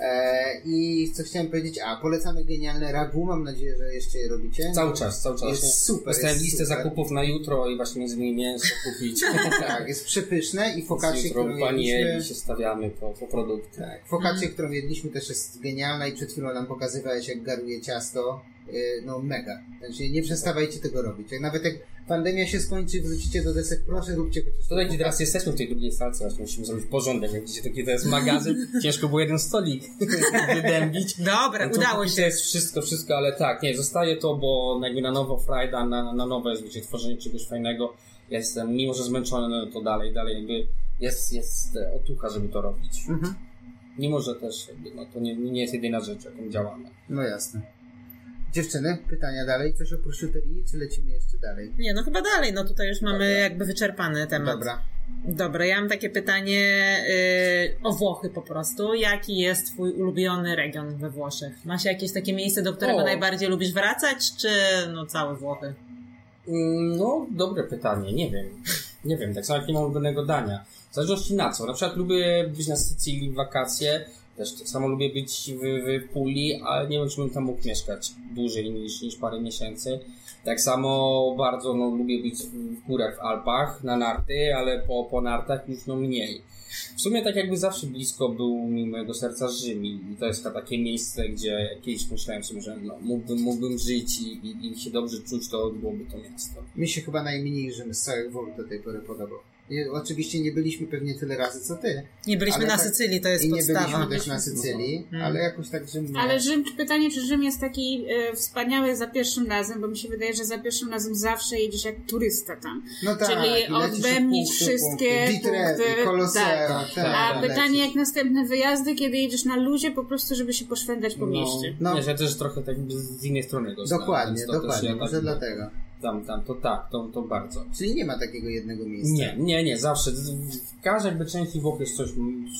E, I co chciałem powiedzieć, a polecamy genialne ragu, mam nadzieję, że jeszcze je robicie. Cały czas, cały czas. Jest super, Dostałem jest listę super. zakupów na jutro i właśnie między innymi mięso kupić. Tak, jest przepyszne i jutro którą jedliśmy... się stawiamy po, po produkty. Tak, focaccia, którą jedliśmy też jest genialna i przed chwilą nam pokazywałeś, jak garuje ciasto. Yy, No mega. Znaczy nie przestawajcie tego robić. Jak nawet jak pandemia się skończy, wrócicie do desek, proszę róbcie chociaż Tutaj, to. gdzie teraz jesteśmy w tej drugiej salce, właśnie musimy zrobić porządek. Jak widzicie, taki to jest magazyn, ciężko było jeden stolik wydębić. Dobra, No to udało się. To jest wszystko, wszystko, ale tak, nie, zostaje to, bo jakby na nowo frajda, na, na nowe, wiecie, tworzenie czegoś fajnego. Jestem, mimo że zmęczony, no to dalej, dalej jakby jest, jest e, otucha, żeby to robić. Mhm. Mimo, że też jakby, no, to nie, nie jest jedyna rzecz, jaką działamy. No jasne. Dziewczyny, pytania dalej? Coś o prosciuterii, czy lecimy jeszcze dalej? Nie, no chyba dalej, no tutaj już mamy Dobra. jakby wyczerpany temat. Dobra. Dobra, ja mam takie pytanie yy, o Włochy po prostu. Jaki jest twój ulubiony region we Włoszech? Masz jakieś takie miejsce, do którego O. najbardziej lubisz wracać, czy no całe Włochy? Mm, No, dobre pytanie, nie wiem. Nie wiem, tak samo jak nie mam ulubionego dania. W zależności na co. Na przykład lubię być na Sycylii w wakacje, też tak samo lubię być w, w Puli, ale nie wiem, czy bym tam mógł mieszkać dłużej niż, niż parę miesięcy. Tak samo bardzo no, lubię być w górach w Alpach, na narty, ale po, po nartach już no mniej. W sumie tak jakby zawsze blisko był mi mojego serca Rzym i to jest to takie miejsce, gdzie kiedyś myślałem sobie, że no, mógłbym, mógłbym żyć i, i, i się dobrze czuć, to byłoby to miasto. Mi się chyba najmniej Rzym z całych Włoch do tej pory podobał. Oczywiście nie byliśmy pewnie tyle razy co ty. Nie byliśmy na tak- Sycylii, to jest I nie podstawa. byliśmy też na Sycylii, Mhm. ale jakoś tak Rzym nie. Ale Rzym, pytanie, czy Rzym jest taki e, wspaniały za pierwszym razem, bo mi się wydaje, że za pierwszym razem zawsze jedziesz jak turysta tam. no tak, czyli odbębnić wszystkie punkty. Punkty, Koloseum, tak. tak, A lecisz. pytanie, jak następne wyjazdy, kiedy jedziesz na luzie, po prostu, żeby się poszwędzać po mieście. No. No, wiesz, ja też trochę tak z innej strony go znam, Dokładnie, też dokładnie, może tak- dlatego. Tam, tam, to tak, to, to bardzo. Czyli nie ma takiego jednego miejsca. Nie, nie, nie, zawsze. W każdej jakby części Włoch jest coś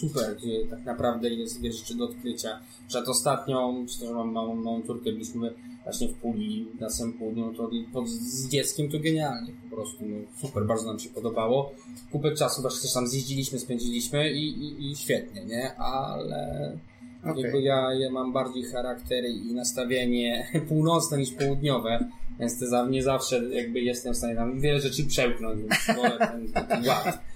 super, gdzie tak naprawdę jest wiele rzeczy do odkrycia. Przed ostatnią, to, że mam małą, małą córkę, byliśmy właśnie w Puli, na samym południu, to pod, z dzieckiem to genialnie, po prostu, no, super, bardzo nam się podobało. Kupę czasu właśnie też tam zjeździliśmy, spędziliśmy i, i, i świetnie, nie? Ale Okej. jakby ja, ja mam bardziej charakter i nastawienie północne niż południowe, więc za, nie zawsze jakby jestem w stanie tam wiele rzeczy przełknąć, więc wolę ten taki ład.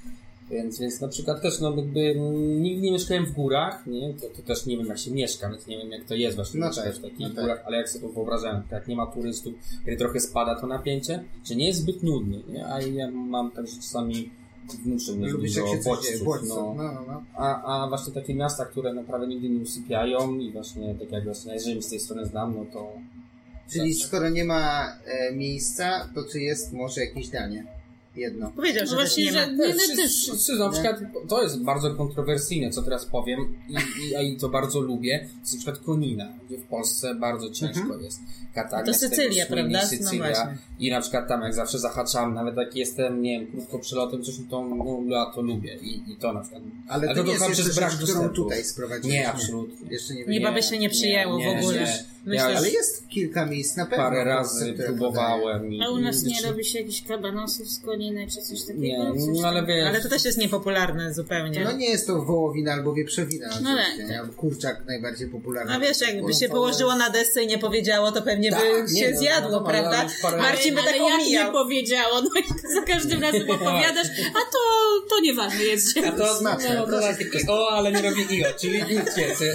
Więc, więc na przykład też, no jakby nigdy nie mieszkałem w górach, nie? To, to też nie wiem jak się mieszka, więc nie wiem jak to jest właśnie No tak, w takich no tak. górach, ale jak sobie wyobrażałem, tak jak nie ma turystów, kiedy trochę spada to napięcie, że nie jest zbyt nudny, nie? A ja mam tak, że czasami muszę mieć Lubisz jak dużo dzieje, bodźców, bodźców. no. No, no, no. A, a właśnie takie miasta, które naprawdę nigdy nie usypiają i właśnie tak jak właśnie Rzym z tej strony znam, no to Czyli Zawsze. skoro nie ma e, miejsca, to czy jest może jakieś danie? Jedno. Powiedział, No że też właśnie, nie że nie, no też na przykład, to jest bardzo kontrowersyjne, co teraz powiem i, i, a i to bardzo lubię, to jest na przykład konina, gdzie w Polsce bardzo ciężko Mhm. jest. Katania, To Sycylia, prawda? No Sycylia. właśnie. I na przykład tam jak zawsze zahaczam, nawet jak jestem, nie wiem, krótko przylotem, coś to, no, ja to lubię i, i to na przykład. Ale to to nie jest kocham jeszcze brak którą tutaj sprowadziliśmy. Nie, absolutnie. Jeszcze nie Nie, wiem. by się nie przyjęło w ogóle. Myślę, Ja Ale jest kilka miejsc na pewno. parę razy próbowałem. I, A u nas nie robi się jakichś kabanosów z czy coś takiego? Nie, Coś no, ale wiesz, Ale to też jest niepopularne zupełnie. No nie jest to wołowina albo wieprzowina No oczywiście, tak. nie? Albo kurczak najbardziej popularny. A wiesz, jakby się położyło na desce i nie powiedziało, to pewnie by Tak, się nie, no, zjadło, no, ale prawda? parę- Marcin by ale tak jak omijał. nie powiedziało, no i za każdym razem opowiadasz, a to, to nieważne jest. A to Smaczne, no, to proszę. takie, o, ale nie robi IO, czyli nic więcej.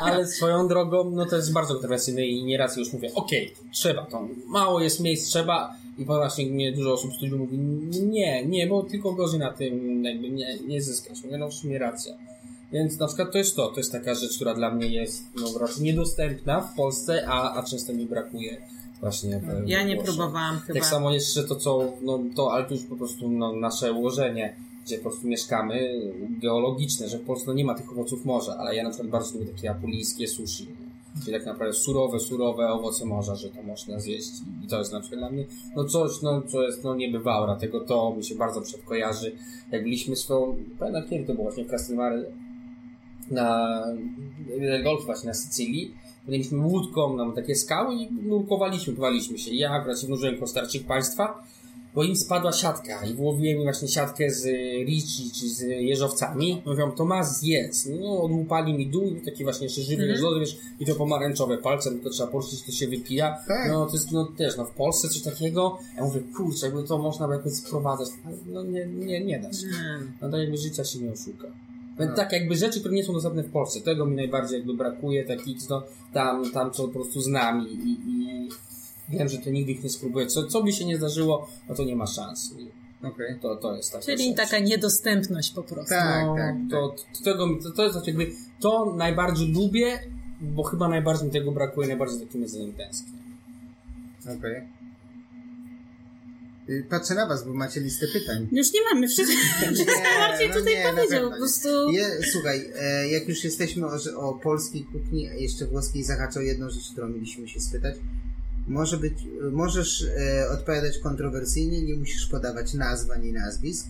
Ale swoją drogą, no to jest bardzo kontrowersyjne i nieraz już mówię, okej, trzeba to, mało jest miejsc, trzeba i właśnie mnie dużo osób w studiu mówi, nie, nie, bo tylko gorzej na tym jakby nie, nie zyskasz. Mówię, no w sumie racja. Więc na przykład to jest to, to jest taka rzecz, która dla mnie jest no, raczej niedostępna w Polsce, a, a często mi brakuje właśnie w, Ja nie próbowałam chyba. Tak samo jeszcze to, co, no to, ale to już po prostu no, nasze ułożenie, gdzie po prostu mieszkamy, geologiczne, że w Polsce no, nie ma tych owoców morza, ale ja na przykład bardzo lubię takie apulijskie sushi, gdzie tak naprawdę surowe, surowe owoce morza, że to można zjeść i to jest na przykład dla mnie, no coś, no, co jest, no niebywałe, dlatego to mi się bardzo przedkojarzy. Jak byliśmy swoją, pamiętam kiedy to było właśnie w Castelmare, na golf właśnie na Sycylii, Mieliśmy łódką, nam takie skały i nurkowaliśmy, pływaliśmy się. Ja akurat się wnużyłem koło starszych państwa bo im spadła siatka i wyłowiłem właśnie siatkę z Ricci czy z jeżowcami. Mówią, to ma zjedz. No, odłupali mi dół i taki właśnie jeszcze żywy mm wiesz, i to pomarańczowe palcem, to trzeba porzucić, to się wypija. Tak. No, to jest, no też, no w Polsce coś takiego. Ja mówię, kurczę, jakby to można by jakoś sprowadzać. No nie, nie, nie da się. Mm. No to jakby życia się nie oszuka. Więc No. tak jakby rzeczy, które nie są dostępne w Polsce, tego mi najbardziej jakby brakuje, takich no, tam, tam co po prostu znam i, i, i wiem, że to nigdy ich nie spróbuję. Co, co by się nie zdarzyło, no to nie ma szans. Okej. To, to jest taka Czyli rzecz. taka niedostępność po prostu. Tak, no, tak, To, to, tego, mi- to, to jest jakby, to najbardziej lubię, bo chyba najbardziej mi tego brakuje, najbardziej takim jedzeniem tęsknię. Okej. Y, Patrzę na was, bo macie listę pytań. Już nie mamy wszystko. Wszystko Marcin no tutaj nie, na powiedział. pewno Po prostu. Je, słuchaj, e, jak już jesteśmy o, o polskiej kuchni, a jeszcze włoskiej, zahaczę o jedną rzecz, którą mieliśmy się spytać. Może być, możesz e, odpowiadać kontrowersyjnie, nie musisz podawać nazw ani nazwisk.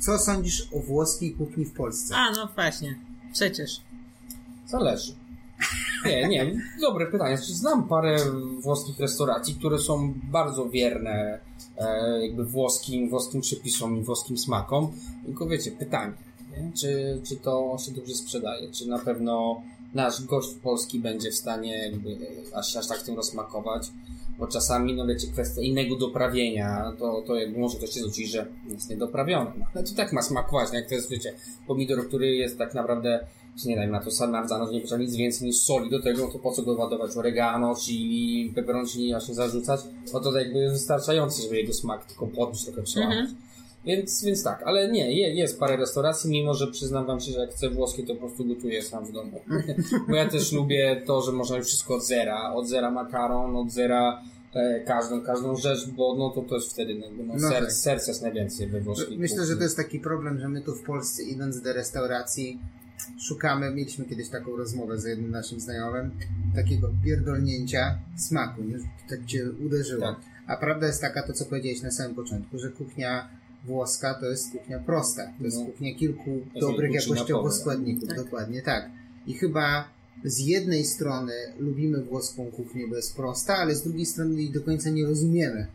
Co sądzisz o włoskiej kuchni w Polsce? A, no właśnie. Przecież. Zależy. Nie, nie, dobre pytanie. Znaczy, Znam parę włoskich restauracji, które są bardzo wierne e, jakby włoskim, włoskim przepisom i włoskim smakom. Tylko wiecie, pytanie, nie? Czy, czy to się dobrze sprzedaje? Czy na pewno nasz gość polski będzie w stanie jakby e, aż, aż tak tym rozsmakować? Bo czasami, no wiecie, kwestia innego doprawienia, to, to jakby może ktoś się zwrócić, że jest niedoprawione. No, ale to tak ma smakować, no jak to jest, wiecie, pomidor, który jest tak naprawdę nie dajmy na to sarnazano, że nie potrzeba nic więcej niż soli do tego, no to po co go ładować oregano, chili, peperoncini właśnie zarzucać, no to jakby jest wystarczające, żeby jego smak tylko trochę przełamać. Mhm. Więc, więc tak, ale nie, je, jest parę restauracji, mimo że przyznam wam się, że jak chcę włoskie, to po prostu gotuję sam w domu. Bo ja też lubię to, że można już wszystko od zera, od zera makaron, od zera e, każdą, każdą rzecz, bo no to, to jest wtedy jakby, no, No ser, tak. serca jest najwięcej we włoskiej Myślę, że kuchni. to jest taki problem, że my tu w Polsce idąc do restauracji szukamy, mieliśmy kiedyś taką rozmowę z jednym naszym znajomym, takiego pierdolnięcia smaku, nie? Że tak cię uderzyło. Tak. A prawda jest taka, to co powiedziałeś na samym początku, że kuchnia włoska to jest kuchnia prosta. To jest No. kuchnia kilku jest dobrych jakościowo składników. Tak. Dokładnie tak. I chyba z jednej strony lubimy włoską kuchnię, bo jest prosta, ale z drugiej strony jej do końca nie rozumiemy.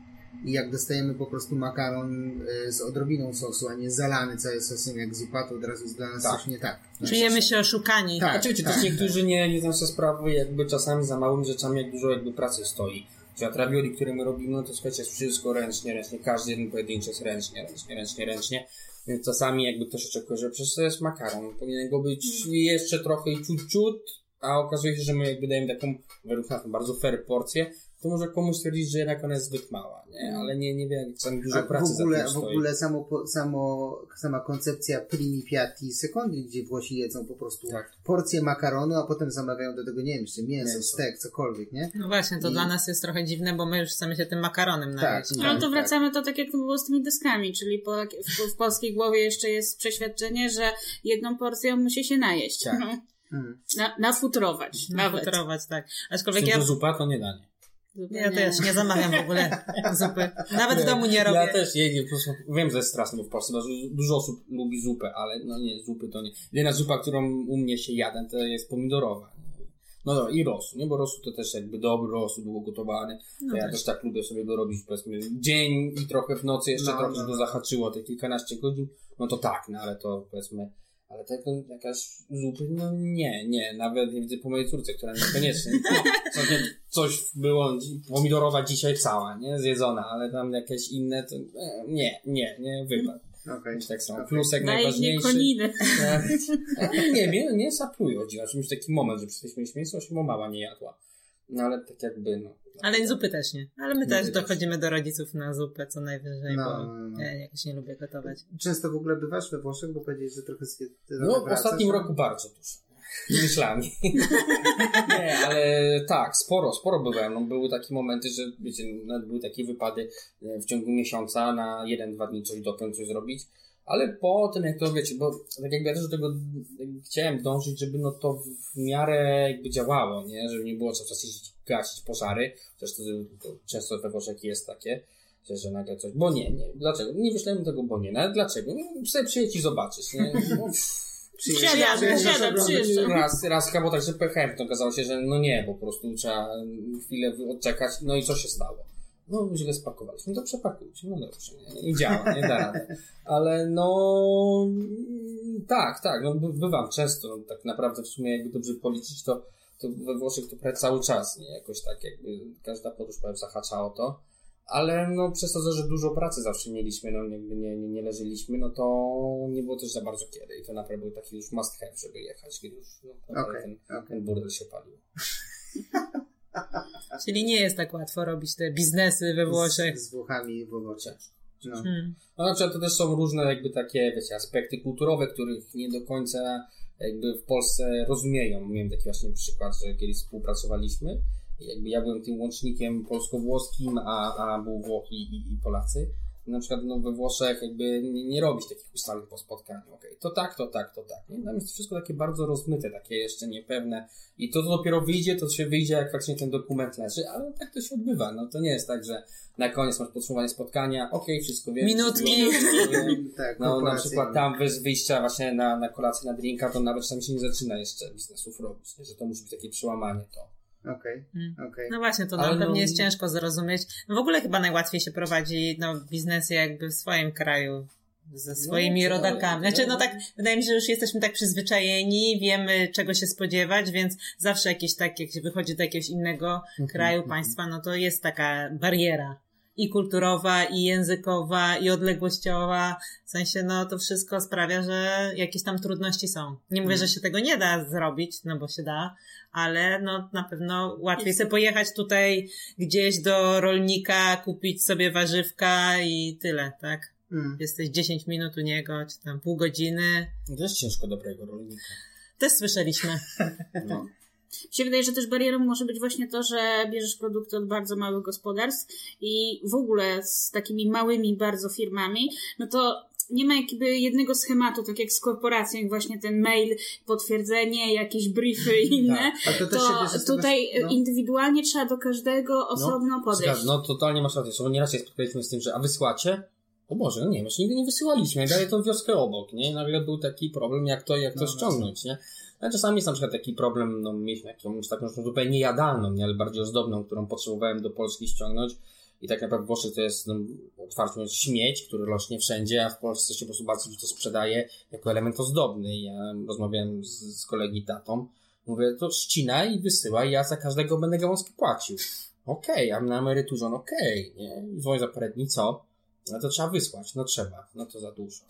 I jak dostajemy po prostu makaron y, z odrobiną sosu, a nie zalany cały sosem jak zupa, to od razu jest dla nas Tak. coś nie tak. Czujemy się oszukani. Tak. Znaczy, wiecie, też niektórzy nie, nie zdają sobie sprawy, jakby czasami za małymi rzeczami, jak dużo jakby pracy stoi. Czy na ravioli, które my robimy, no to słuchajcie, jest wszystko ręcznie, ręcznie, każdy jeden pojedynczy jest ręcznie, ręcznie, ręcznie, ręcznie. Więc czasami jakby ktoś oczekuje, że przecież to jest makaron, powinien go być jeszcze trochę i ciut, ciut, a okazuje się, że my jakby dajemy taką, według nas, bardzo fair porcję, to może komuś stwierdzić, że jednak ona jest zbyt mała, nie? Ale nie, nie wiem, jak czasami dużo A pracy w ogóle, za tym w ogóle samo, samo, sama koncepcja primi piatti secondi, gdzie Włosi jedzą po prostu Tak. porcję makaronu, a potem zamawiają do tego, nie wiem, czy mięso, Mięso. stek, cokolwiek, nie? No właśnie, to I- dla nas jest trochę dziwne, bo my już chcemy się tym makaronem Tak. najeść. No Tak, to wracamy do tak, jak to było z tymi deskami, czyli po, w, w polskiej głowie jeszcze jest przeświadczenie, że jedną porcją musi się najeść. Tak. No, Hmm. Na, nafutrować. Nawet. Nafutrować, tak. Z Aczkolwiek ja, że zupa to nie danie. Ja też nie zamawiam w ogóle zupy. Nawet w domu nie robię. Ja też je, je, po prostu, wiem, że jest straszne, bo w Polsce dużo osób lubi zupę, ale no nie, zupy to nie. Jedyna zupa, którą u mnie się jadę, to jest pomidorowa. No dobra, i rosół, nie? Bo rosół to też jakby dobry rosół, długo gotowany. No to ja też. też tak lubię sobie go robić, powiedzmy, dzień i trochę w nocy, jeszcze No, trochę, no, żeby no. zahaczyło te kilkanaście godzin. No to tak, no ale to powiedzmy, ale tak no, jakaś zupy, no nie, nie, nawet nie widzę po mojej córce, która niekoniecznie, no, coś, było, pomidorowa dzisiaj cała, nie, zjedzona, ale tam jakieś inne, to e, nie, nie, nie, wypadł. Okej. Tak samo, Okej. plusek Daj najważniejszy. koniny. E, nie, mnie, mnie dziwne, czymś taki moment, że przestaliśmy mieć mięso, się mama nie jadła. No ale tak jakby, no. Ale zupy też nie. Ale my Zupy też dochodzimy do rodziców na zupę co najwyżej, No, bo no, no. ja jakoś nie lubię gotować. Często w ogóle bywasz we Włoszech, bo powiedziałeś, że trochę zwie... No, w ostatnim roku bardzo dużo. Z myślami. nie, ale tak, sporo, sporo byłem. No, były takie momenty, że wiecie, nawet były takie wypady e, w ciągu miesiąca na jeden, dwa dni coś dopiąć, coś zrobić. Ale po tym, jak to wiecie, bo tak jakby ja też do tego chciałem dążyć, żeby no to w miarę jakby działało, nie? Żeby nie było co czas jeździć, gasić pożary. Chociaż to, to często we Włoszech jest takie, że, nagle coś, bo nie, nie, dlaczego? Nie wyślemy tego, bo nie, nawet dlaczego? No, sobie przyjedź i zobaczysz, nie? No. Raz, raz chyba tak, że pechałem, to okazało się, że no nie, po prostu trzeba chwilę odczekać, no i co się stało? No źle spakowaliśmy, to przepakujcie, no dobrze, nie, nie działa, nie da rady. Ale no tak, tak, no by- bywam często, no, tak naprawdę w sumie jakby dobrze policzyć, to, to we Włoszech to prawie cały czas, nie, jakoś tak jakby każda podróż powiem zahacza o to, ale no przez to, że dużo pracy zawsze mieliśmy, no jakby nie, nie, nie leżeliśmy, no to nie było też za bardzo kiedy i to naprawdę był taki już must have, żeby jechać, kiedy już no, Okej, ten, okej. ten burdel się palił. Czyli nie jest tak łatwo robić te biznesy we Włoszech. Z, z Włochami w owocie. No. Hmm. No, znaczy, to też są różne jakby takie, wiecie, aspekty kulturowe, których nie do końca jakby w Polsce rozumieją. Miałem taki właśnie przykład, że kiedyś współpracowaliśmy i jakby ja byłem tym łącznikiem polsko-włoskim, a, a był Włoch i, i, i Polacy. Na przykład no, we Włoszech jakby nie, nie robić takich ustaleń po spotkaniu. Okej, to tak, to tak, to tak. Nie? Tam jest to wszystko takie bardzo rozmyte, takie jeszcze niepewne. I to, to dopiero wyjdzie, to się wyjdzie, jak faktycznie ten dokument leży, ale tak to się odbywa. No to nie jest tak, że na koniec masz podsumowanie spotkania, okej, wszystko wiem. Minutki. wszystko wiem. Tak, No na przykład tam bez wyjścia właśnie na, na kolację, na drinka, to nawet tam się nie zaczyna jeszcze biznesów robić, nie? że to musi być takie przełamanie to. Okej, Mm. okej. No właśnie, to Ale no- pewnie jest ciężko zrozumieć. No w ogóle chyba najłatwiej się prowadzi no, biznesy jakby w swoim kraju. Ze swoimi No, rodakami. no, Znaczy, no no. tak, wydaje mi się, że już jesteśmy tak przyzwyczajeni, wiemy czego się spodziewać, więc zawsze jakieś tak, jak się wychodzi do jakiegoś innego kraju, państwa, no to jest taka bariera. I kulturowa, i językowa, i odległościowa. W sensie, no to wszystko sprawia, że jakieś tam trudności są. Nie mówię, że się tego nie da zrobić, no bo się da, ale no na pewno łatwiej sobie pojechać tutaj gdzieś do rolnika, kupić sobie warzywka i tyle, tak? Mm. Jesteś 10 minut u niego, czy tam pół godziny. To jest ciężko dobrego rolnika. Też słyszeliśmy. No. Mi się wydaje, że też barierą może być właśnie to, że bierzesz produkty od bardzo małych gospodarstw i w ogóle z takimi małymi bardzo firmami, no to nie ma jakby jednego schematu, tak jak z korporacją, jak właśnie ten mail, potwierdzenie, jakieś briefy i inne. Tak. To To tutaj no. indywidualnie trzeba do każdego osobno podejść. Zgadzam, no totalnie masz rację. Nieraz się spotkaliśmy z tym, że a wysyłacie? O Boże, no nie, jeszcze nigdy nie wysyłaliśmy. Dalej tą wioskę obok, nie? I nagle był taki problem, jak to, jak to No ściągnąć, nie? No, czasami jest na przykład taki problem, no mieliśmy jakąś taką już zupełnie jadalną, nie? Ale bardziej ozdobną, którą potrzebowałem do Polski ściągnąć. I tak naprawdę w Włoszech to jest, no, otwarcie mówiąc, śmieć, który rośnie wszędzie, a w Polsce się po prostu bardzo dużo to sprzedaje jako element ozdobny. I Ja rozmawiałem z, z kolegi tatą, mówię, to ścinaj i wysyłaj, ja za każdego będę gałązki płacił. Okej, a na emeryturze, no okej, nie? I dzwonię za parę dni, co? No to trzeba wysłać, no trzeba, no to za dużo.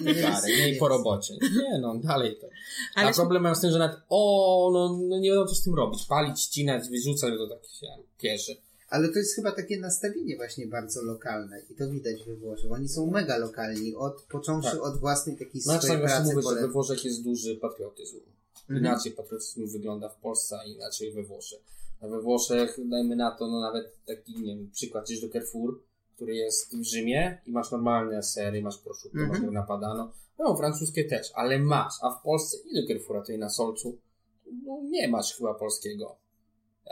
Nie i po robocie. Nie no, dalej to. Ale A problem mam z tym, że nawet, o, no, no nie wiadomo co z tym robić. Palić, ścinać, wyrzucać, to tak się pierze. Ale to jest chyba takie nastawienie właśnie bardzo lokalne i to widać we Włoszech. Oni są mega lokalni, od, począwszy Tak. od własnej takiej No, swojej pracy. mówię, że pole- we Włoszech jest duży patriotyzm. Mhm. Inaczej patriotyzm wygląda w Polsce, a inaczej we Włoszech. A we Włoszech, dajmy na to, no nawet taki, nie wiem, przykład, idziesz do Carrefour, który jest w Rzymie i masz normalne sery, masz prosciutto, Mhm. masz napadano. No, francuskie też, ale masz. A w Polsce ile Carrefoura tutaj na Solcu? No, nie masz chyba polskiego.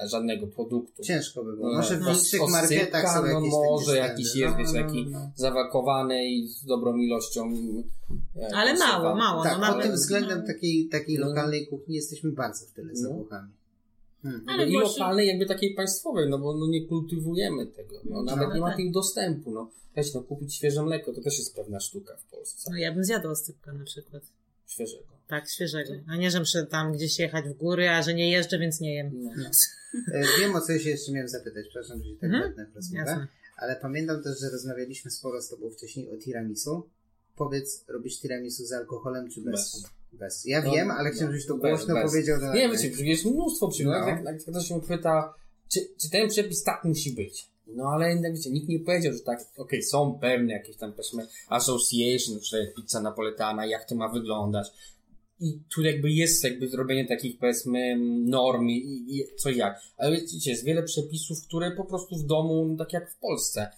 e, Żadnego produktu. Ciężko by było. No, Może w no, osypka, marketach są no jakieś może takie jakiś jest, wiesz, no, taki no. zawakowany i z dobrą ilością. e, Ale mało, mało. Tak, no, pod tym względem takiej, takiej No. lokalnej kuchni jesteśmy bardzo w tyle za No. Hmm. Ale I Włosi- lokalnej, jakby takiej państwowej, no bo no, nie kultywujemy tego. No, No, nawet nie ma tak. tych dostępu. No. Wiesz, no, kupić świeże mleko to też jest pewna sztuka w Polsce. No ja bym zjadła oscypka na przykład. Świeżego. Tak, świeżego. A nie, że muszę tam gdzieś jechać w góry, a że nie jeżdżę, więc nie jem. No. E, Wiem o co się jeszcze miałem zapytać, przepraszam, że się tak wetnę w rozmowę, ale pamiętam też, że rozmawialiśmy sporo z tobą wcześniej o tiramisu. Powiedz, robisz tiramisu z alkoholem czy bez? Bez. Bez. Ja No, wiem, ale no, chciałem, żebyś to bez, głośno bez. powiedział. Do Nie, wiecie, jest mnóstwo przykładów. No. Jak, jak ktoś się pyta, czy, czy ten przepis tak musi być? No ale jak wiecie, nikt nie powiedział, że tak, okej, są pewne jakieś tam powiedzmy association, na przykład pizza napoletana, jak to ma wyglądać. I tu jakby jest jakby zrobienie takich powiedzmy norm i, i co jak. Ale wiecie, jest wiele przepisów, które po prostu w domu, no, tak jak w Polsce,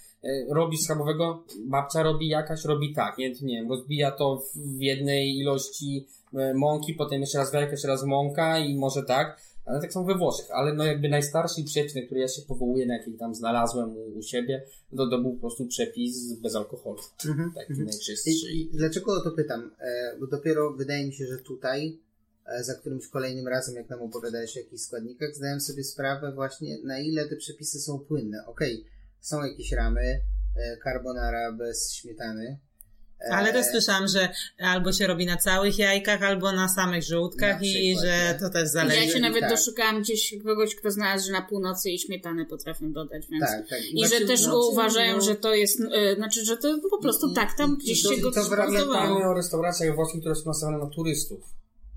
robi schabowego, babcia robi jakaś, robi tak, nie, nie wiem, rozbija to w, jednej ilości e, mąki, potem jeszcze raz jajka, jeszcze raz mąka i może tak, ale tak są we Włoszech, ale no jakby najstarszy przepis, na który ja się powołuję, na jaki tam znalazłem u, u siebie, to, to był po prostu przepis bez alkoholu, Mhm, taki mhm. najczystszy. I, I dlaczego o to pytam? E, bo dopiero wydaje mi się, że tutaj, e, za którymś kolejnym razem, jak nam opowiadałeś o jakichś składnikach, zdałem sobie sprawę właśnie, na ile te przepisy są płynne. Okej, są jakieś ramy, e, carbonara bez śmietany. E, Ale też słyszałam, że albo się robi na całych jajkach, albo na samych żółtkach Na i przykład, że nie? to też Ja zależy. się nawet tak. doszukałam gdzieś kogoś, kto znalazł, że na północy i śmietany potrafią dodać, więc... Tak, tak. I że Znaczy, też no, uważają, no, że to jest, e, znaczy, że to po prostu I- tak, tam i- gdzieś i to- się go i to wracamy- o restauracjach włoskich, które są nastawione na turystów.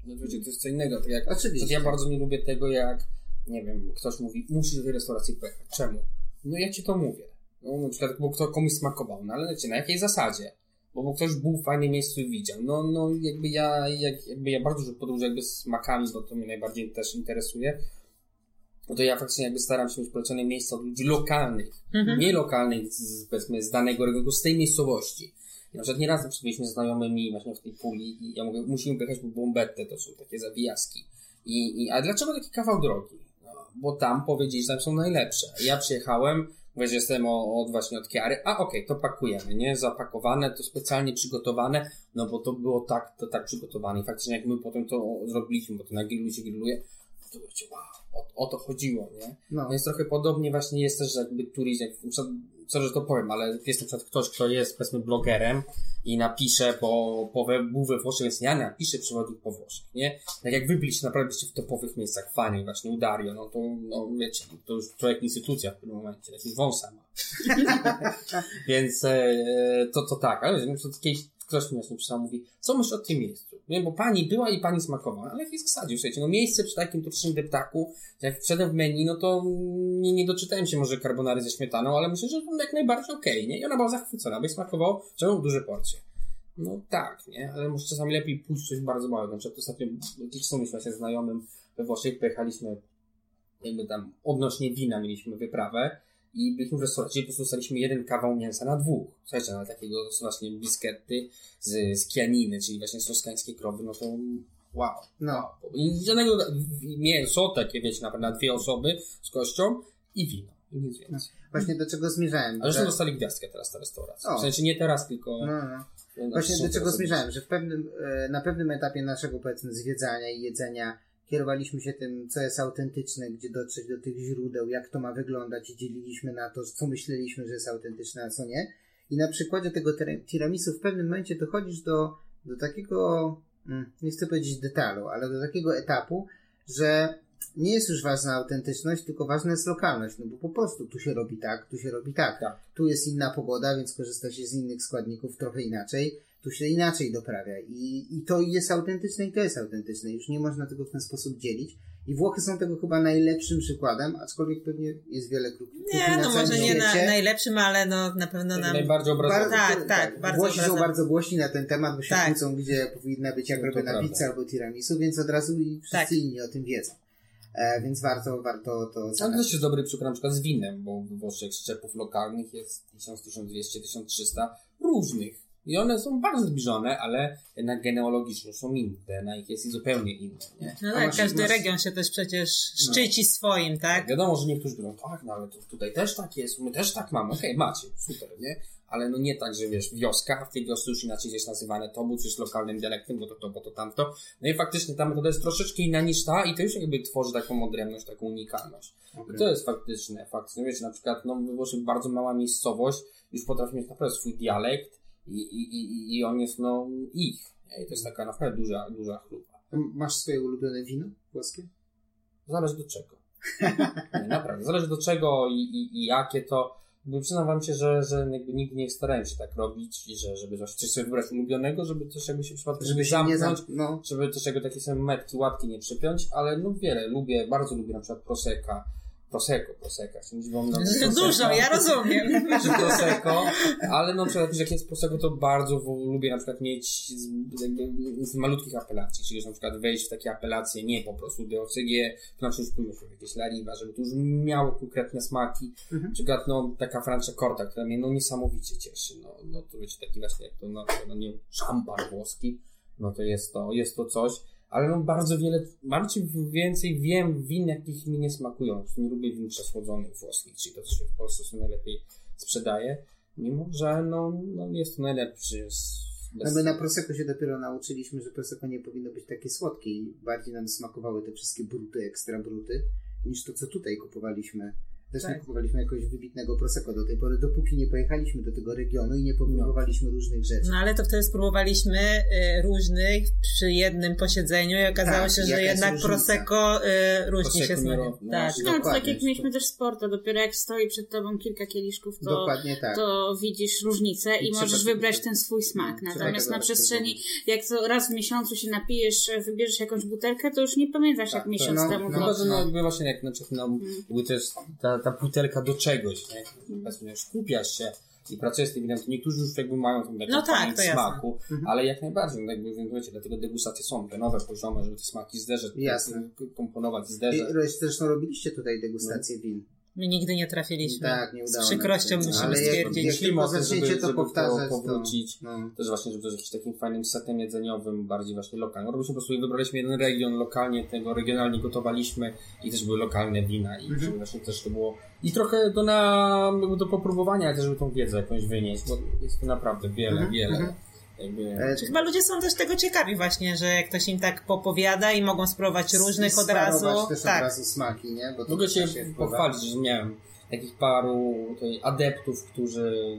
No, wiecie, to jest co innego. Tak jak, Oczywiście. Ja bardzo nie lubię tego, jak, nie wiem, ktoś mówi, musisz do tej restauracji pojechać. Czemu? No ja ci to mówię. No, na przykład, bo kto komuś smakował. No ale wiecie, na jakiej zasadzie? Bo, bo ktoś był w fajnym miejscu i widział. No, no jakby ja, jak, jakby ja bardzo dużo podróżuję jakby z smakami, bo to mnie najbardziej też interesuje. No to ja faktycznie jakby staram się mieć polecone miejsca od ludzi lokalnych. Mhm. Nie lokalnych, z, powiedzmy, z danego regionu, z tej miejscowości. I na przykład nieraz na przykład byliśmy znajomymi właśnie w tej puli i ja mówię, musimy pojechać po Bombette, to są takie zawijaski. I, i, a dlaczego taki kawał drogi? Bo tam powiedzieli, że tam są najlepsze. Ja przyjechałem, mówię, że jestem od właśnie od Kiary, a okej, to pakujemy, nie? Zapakowane, to specjalnie przygotowane, no bo to było tak, to tak przygotowane. I faktycznie jak my potem to zrobiliśmy, bo to na grillu się grilluje, to wiecie, wow, o, o to chodziło, nie? No, Więc trochę podobnie właśnie jest też, jakby turizm, jak, co, że to powiem, ale jest na przykład ktoś, kto jest powiedzmy blogerem i napisze po we, był we Włoszech, więc ja napiszę przewodnik po Włoszech, nie? Tak jak wy byliście naprawdę byliście w topowych miejscach, fajnie właśnie u Dario, no to, no wiecie, to już człowiek instytucja w tym momencie, jakiś wąsa ma. więc e, to, to tak, ale na przykład kiedyś ktoś mi właśnie pisał, mówi, co myślisz o tym miejscu? Nie, bo pani była i pani smakowała, ale w jakiej zasadzie, słuchajcie, no miejsce przy takim turystycznym deptaku, jak wszedłem w menu, no to nie, nie doczytałem się może carbonary ze śmietaną, ale myślę, że jak najbardziej okej, nie? I ona była zachwycona, bo jej smakowało, że mam duże porcje. No tak, nie? Ale może czasami lepiej pójść coś bardzo małego. Na przykład ostatnio jakiś są właśnie znajomym we Włoszech, pojechaliśmy jakby tam odnośnie wina mieliśmy wyprawę i byliśmy w restauracji po prostu dostaliśmy jeden kawał mięsa na dwóch. Słuchajcie, na takiego właśnie bisketty z, z kianiny, czyli właśnie z toskańskiej krowy, no to wow. no. I żadnego mięso, takie wiecie, na, na dwie osoby z kością i wino. I nic więcej. Właśnie do czego zmierzałem. Ale że- zresztą dostali gwiazdkę teraz ta restauracja. O. W sensie nie teraz, tylko... No, no. no, Właśnie do czego zmierzałem, że w pewnym, e, na pewnym etapie naszego powiedzmy zwiedzania i jedzenia kierowaliśmy się tym, co jest autentyczne, gdzie dotrzeć do tych źródeł, jak to ma wyglądać i dzieliliśmy na to, co myśleliśmy, że jest autentyczne, a co nie. I na przykładzie tego tira- tiramisu w pewnym momencie dochodzisz do, do takiego, mm, nie chcę powiedzieć detalu, ale do takiego etapu, że nie jest już ważna autentyczność, tylko ważna jest lokalność, no bo po prostu tu się robi tak, tu się robi tak. Tak. Tu jest inna pogoda, więc korzysta się z innych składników trochę inaczej. Tu się inaczej doprawia. I, I to jest autentyczne i to jest autentyczne. Już nie można tego w ten sposób dzielić. I Włochy są tego chyba najlepszym przykładem, aczkolwiek pewnie jest wiele grup. Nie, no może nie na, najlepszym, ale no na pewno nam... Najbardziej obrazowy. Tak, tak, bardzo Włosi są bardzo głośni na ten temat, bo się Tak. kłócą, gdzie powinna być jak No to robię na prawda. pizzę albo tiramisu, więc od razu i wszyscy Tak. inni o tym wiedzą. E, więc warto, warto to Ale zadać. też jest dobry przykład na przykład z winem, bo we Włoszech sklepów lokalnych jest 1000, 1200, 1300 różnych. I one są bardzo zbliżone, ale jednak genealogicznie są inne, na ich jest zupełnie inne, nie? No tak, masz- każdy masz- region się też przecież szczyci swoim, tak? Wiadomo, że niektórzy mówią, tak, no ale to tutaj też tak jest, my też tak mamy, okej, macie, super, nie? Ale no nie tak, że wiesz, wioska, a w tej wiosce już inaczej jest nazywane to, bo coś lokalnym dialektem, bo to to, bo to tamto. No i faktycznie ta metoda jest troszeczkę inna niż ta i to już jakby tworzy taką odrębność, taką unikalność. I to jest faktyczne, faktycznie, wiecie, na przykład, no Włoszech bardzo mała miejscowość, już potrafi mieć naprawdę swój dialekt i, i, i, i on jest, no, ich. I to jest taka naprawdę duża, duża chlupa. Masz swoje ulubione wino włoskie? Zależy do czego. Nie, naprawdę. Zależy do czego i, i, i jakie to. Bo przyznam wam się, że, że jakby nigdy nie starałem się tak robić i że, żeby coś sobie wybrać ulubionego, żeby też jakby się w przypadku, żeby, się nie zamknąć, zam... No, żeby też jakby takie same metki, łatki nie przypiąć, ale no wiele, lubię, bardzo lubię na przykład Prosecca, Prosecco, Prosecca, się nie dziwą na Dużo, ja rozumiem. czy Prosecco, ale no na przykład jak jest Prosecco, to bardzo lubię na przykład mieć z, jakby, z malutkich apelacji, czyli że na przykład wejść w takie apelacje, nie po prostu DOCG, to na przykład już jakieś Lariva, żeby to już miało konkretne smaki, Mhm. na przykład no taka Francia Corta, która mnie no niesamowicie cieszy, no, no to wiecie, taki właśnie jak to, no, no nie szampan włoski, no to jest to, jest to coś, ale no bardzo wiele, bardziej więcej wiem win, jakich mi nie smakują. Nie lubię win przesłodzonych włoskich, czyli to, co się w Polsce co najlepiej sprzedaje. Mimo, że no, no jest to najlepszy. No Bez... my na Prosecco się dopiero nauczyliśmy, że Prosecco nie powinno być takie słodkie i bardziej nam smakowały te wszystkie bruty, ekstra bruty, niż to, co tutaj kupowaliśmy Też nie Tak. kupowaliśmy jakiegoś wybitnego Prosecco do tej pory, dopóki nie pojechaliśmy do tego regionu i nie popróbowaliśmy różnych rzeczy. No ale to wtedy spróbowaliśmy y, różnych przy jednym posiedzeniu i okazało Tak, się, że jednak różnica. Prosecco y, różni się Prosecco smakuje. miało- no Tak. No, to tak jak mieliśmy też sporta, dopiero jak stoi przed tobą kilka kieliszków, to, Dokładnie tak. to widzisz różnicę i, I możesz wybrać ten swój smak. Natomiast na przestrzeni, jak to raz w miesiącu się napijesz, wybierzesz jakąś butelkę, to już nie pamiętasz jak Tak, miesiąc no, temu no, no, no. jakby właśnie jak na przykład no, to jest ta, ta butelka do czegoś, nie? Powiedzmy, że skupiasz się i pracujesz z tym winem, to niektórzy już jakby mają tam taki No tak, to jasne. smaku, ale jak najbardziej, no jakby wiecie, dlatego degustacje są te nowe poziomy, żeby te smaki zderzać, komponować, I, zderzać. zresztą robiliście tutaj degustację win. My nigdy nie trafiliśmy. Tak, nie Z udało przykrością nam się. musimy Ale stwierdzić. jak zaczniecie żeby- to żeby to powtarzać, powrócić. to... No. Też właśnie, żeby to z jakimś takim fajnym setem jedzeniowym, bardziej właśnie lokalnym. Robiliśmy po prostu, wybraliśmy jeden region lokalnie, tego regionalnie gotowaliśmy i też były lokalne wina i żeby właśnie też to było i trochę do, na, do popróbowania, ale też żeby tą wiedzę jakąś wynieść, bo jest to naprawdę wiele, Mhm, wiele. mhm. Jakby, E, Czy chyba ludzie są też tego ciekawi właśnie, że ktoś im tak popowiada i mogą spróbować różnych od razu. też Tak. od razu smaki, nie? Bo to Mogę się wpływa. pochwalić, że miałem takich paru tutaj adeptów, którzy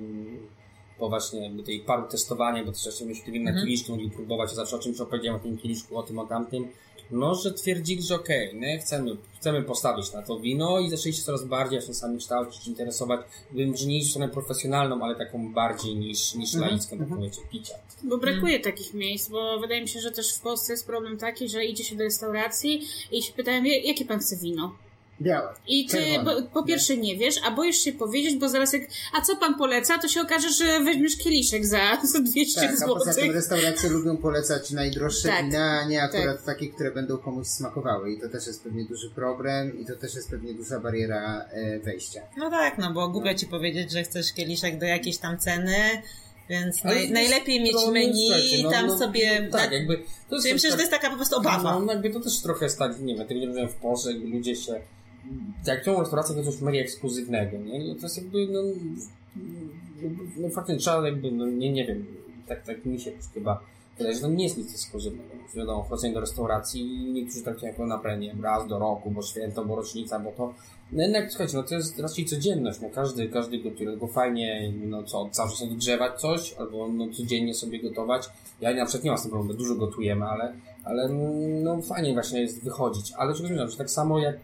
po właśnie jakby tej paru testowania, bo też jeszcze mieliśmy tym na kieliszku, mogli próbować, zawsze o czymś opowiedziałem o tym kieliszku, o tym, o tamtym, no, że twierdzili, że okej, nie, chcemy, chcemy postawić na to wino i zaczęli się coraz bardziej właśnie sami kształcić, interesować, bym, że nie iść w stronę profesjonalną, ale taką bardziej niż, niż Mhm, laicką, tak mhm. powiecie, picia. Bo brakuje takich miejsc, bo wydaje mi się, że też w Polsce jest problem taki, że idzie się do restauracji i się pytają, jakie pan chce wino? Białe. I ty Czerwone. po pierwsze nie wiesz, a boisz się powiedzieć, bo zaraz jak, a co pan poleca, to się okaże, że weźmiesz kieliszek za, za 200 Tak, a zł. poza tym restauracje lubią polecać najdroższe Tak. wina, a nie akurat takie, które będą komuś smakowały. I to też jest pewnie duży problem i to też jest pewnie duża bariera e, wejścia. No tak, no bo głupio ci powiedzieć, że chcesz kieliszek do jakiejś tam ceny, więc naj, najlepiej jest mieć to, menu słuchajcie, i no, tam no, sobie... Tak, jakby... To Czyli myślę, że to jest taka po prostu obawa. No, no jakby to też trochę jest tak, nie wiem, tego nie rozumiem w Polsce, jakby ludzie się... Jak tą restaurację to coś mega ekskluzywnego, nie? No to jest jakby, no... No faktycznie trzeba jakby, no nie, nie wiem, tak, tak mi się chyba wydaje, że to nie jest nic ekskluzywnego. Wiadomo, wchodzenie do restauracji niektórzy traktują jako na premię, raz do roku, bo święto, bo rocznica, bo to... No jednak, słuchajcie, no to jest raczej codzienność, no każdy, każdy gotuje, tylko fajnie, no co, cały czas odgrzewać coś, albo no codziennie sobie gotować. Ja na przykład nie mam z tym problemu, dużo gotujemy, ale, ale no fajnie właśnie jest wychodzić. Ale wiem, że tak samo jak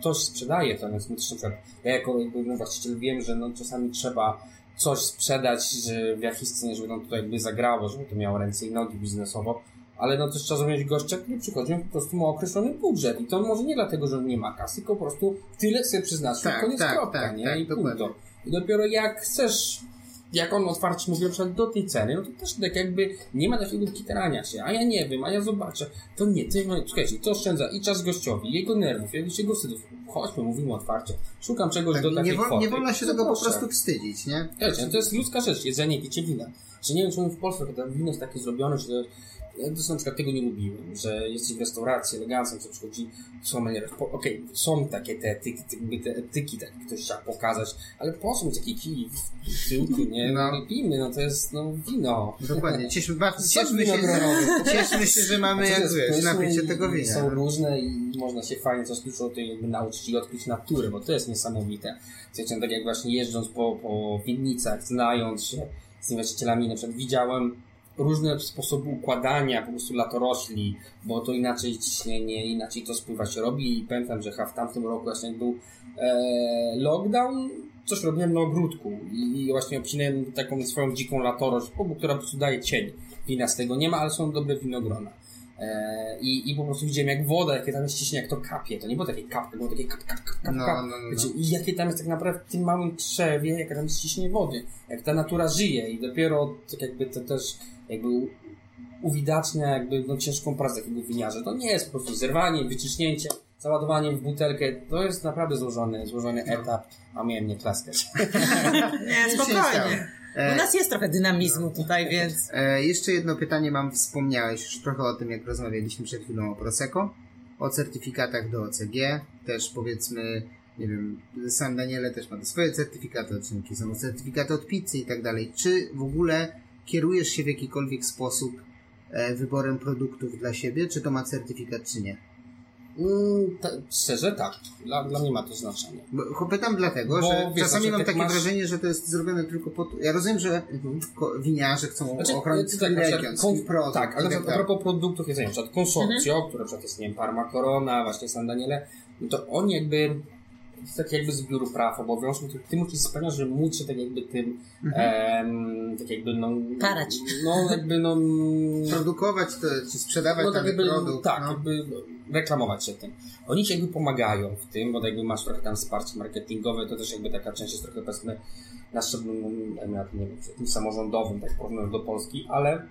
ktoś sprzedaje to, więc na przykład, ja jako jakby, no, właściciel wiem, że no czasami trzeba coś sprzedać, że w jakiejś scenie, żeby no to jakby zagrało, żeby to miało ręce i nogi biznesowo, ale no też trzeba zrozumieć gościa, który przychodzi, po prostu ma określony budżet i to może nie dlatego, że on nie ma kasy, tylko po prostu tyle sobie przyznaczył, Tak, koniec tak, kropka, tak, nie? tak, I punto. I dopiero jak chcesz jak on otwarcie mówi na do tej ceny, no to też tak jakby nie ma takiego kiterania się, a ja nie wiem, a ja zobaczę. To nie, to, no, słuchajcie, to oszczędza i czas gościowi, i jego nerwów, i jego wstydów. Chodźmy, mówimy otwarcie. Szukam czegoś Tak, do takiej nie, wo, kwoty. nie wolno się No tego po proszę. prostu wstydzić, nie? Wiecie, to jest ludzka rzecz, jedzenie, picie wina. Że nie wiem, czemu w Polsce to wino jest takie zrobione, że ja to na przykład tego nie lubiłem, że jesteś w restauracji elegancko, co przychodzi sommelier. Po- Okej, są takie te etyki, te, te etyki, tak ktoś chciał pokazać, ale po co taki kij w tyłku, nie? No. No. Pijmy, no to jest no wino. Dokładnie. Cieszmy, bardzo, cieszmy, się, winogronowy. cieszmy się, że mamy To jak wiesz, napić się tego wina. Są różne i można się fajnie coś dużo o tej jakby nauczyć i odkryć naturę, bo to jest niesamowite. Słuchajcie, tak jak właśnie jeżdżąc po, po winnicach, znając się z właścicielami, na przykład widziałem różne sposoby układania po prostu latorośli, bo to inaczej ciśnienie, inaczej to spływa się robi i pamiętam, że w tamtym roku właśnie jak był e, lockdown, coś robiłem na ogródku i, i właśnie obcinałem taką swoją dziką latorośl, obu, która po prostu daje cień. Wina z tego nie ma, ale są dobre winogrona. E, i, I po prostu widziałem jak woda, jakie tam jest ciśnienie, jak to kapie. To nie było takie kapy, było takie kap, kap, kap, kap, No, kap. no, no. Wiecie, I jakie tam jest tak naprawdę w tym małym krzewie, jaka tam jest ciśnienie wody. Jak ta natura żyje i dopiero tak jakby to też jakby uwidacznia jakby no, ciężką pracę takiego winiarza. To nie jest po prostu zerwanie, wyciśnięcie, załadowanie w butelkę. To jest naprawdę złożony, złożony etap, a miałem nie klaskać. Nie, spokojnie. U E, nas jest trochę dynamizmu tutaj, więc... E, jeszcze jedno pytanie mam. Wspomniałeś już trochę o tym, jak rozmawialiśmy przed chwilą o Prosecco, o certyfikatach do OCG, też powiedzmy, nie wiem, sam Daniele też ma te swoje certyfikaty, odcinki są certyfikaty od pizzy i tak dalej. Czy w ogóle kierujesz się w jakikolwiek sposób e, wyborem produktów dla siebie, czy to ma certyfikat, czy nie? Mm, ta, szczerze tak. Dla, dla mnie ma to znaczenie. Bo, pytam dlatego, Bo że wiesz, czasami znaczy, mam takie masz- wrażenie, że to jest zrobione tylko po to. Ja rozumiem, że ko- winiarze chcą Znaczy, ochronić tak, swój na przykład region, kon- swój produkt. Tak, ale tak przykład a propos produktów jedzenia, na przykład konsorcjo, które na przykład jest, nie wiem, Parma Corona, właśnie San Daniele, no to oni jakby taki jakby zbiór praw, obowiązków, których ty musisz spełniać, żeby móc się tak jakby tym em, tak jakby no... Karać. No jakby no... Produkować to, czy sprzedawać no tak jakby, produkt. tak, no. jakby reklamować się tym. Oni ci jakby pomagają w tym, bo jakby masz trochę tam wsparcie marketingowe, to też jakby taka część jest trochę powiedzmy na szczeblu, no, nie wiem, takim samorządowym, tak porównując do Polski, ale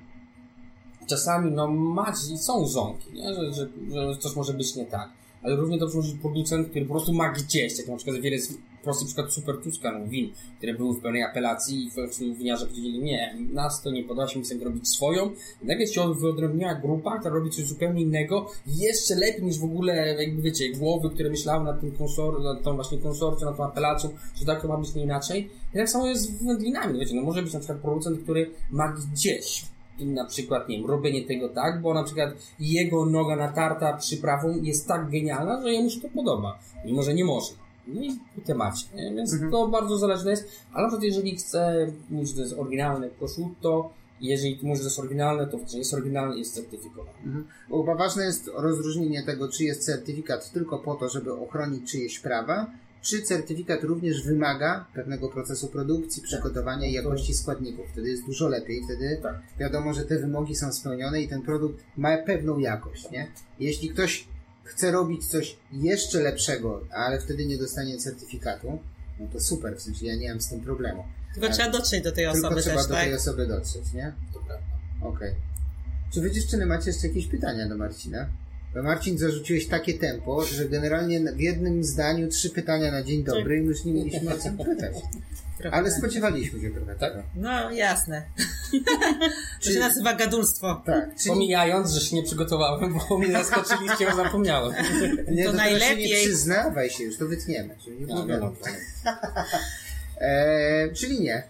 czasami no macie, są ząki, nie? Że, że, że coś może być nie tak. Ale równie dobrze może być producent, który po prostu ma gdzieś, jak na przykład wiele z prosty przykład Super Tuscan win, które były w pełnej apelacji i w winiarze powiedzieli, nie, nas to nie podoba się, my chcemy robić swoją. Nagle się wyodrębniła grupa, która robi coś zupełnie innego, jeszcze lepiej niż w ogóle, jakby wiecie, głowy, które myślały nad tym konsor, nad tą właśnie konsorcją, nad tą apelacją, że tak to ma być nie inaczej. I tak samo jest z wędlinami, wiecie, no może być na przykład producent, który ma gdzieś na przykład, nie wiem, robienie tego tak, bo na przykład jego noga natarta przyprawą jest tak genialna, że jemu się to podoba, mimo że nie może. No i w temacie, nie? więc to bardzo zależne jest, ale na przykład jeżeli chce mówić, że to jest oryginalne prosciutto, jeżeli mówisz, że jest oryginalne, to że jest oryginalne jest certyfikowane. Mhm. Bo ważne jest rozróżnienie tego, czy jest certyfikat tylko po to, żeby ochronić czyjeś prawa, czy certyfikat również wymaga pewnego procesu produkcji, przygotowania i jakości składników. Wtedy jest dużo lepiej, wtedy Tak. wiadomo, że te wymogi są spełnione i ten produkt ma pewną jakość, nie? Jeśli ktoś chce robić coś jeszcze lepszego, ale wtedy nie dostanie certyfikatu, no to super, w sensie ja nie mam z tym problemu. Tylko trzeba dotrzeć do tej Tylko osoby trzeba też, do tak? tej osoby dotrzeć, nie? To prawda. Okej. Czy wy dziewczyny macie jeszcze jakieś pytania do Marcina? Bo Marcin zarzuciłeś takie tempo, że generalnie w jednym zdaniu trzy pytania na dzień dobry i my już nie mieliśmy o co pytać. Trochę Ale tak. spodziewaliśmy się trochę Tak? tego. No jasne. To Czy- się nazywa gadulstwo. Tak. Czyli Pomijając, że się nie przygotowałem, bo mnie zaskoczyliście, bo zapomniałem. nie, to to najlepiej. najlepiej. Nie przyznawaj się już, to wytniemy. Czyli nie, No, no, no. Eee, czyli nie.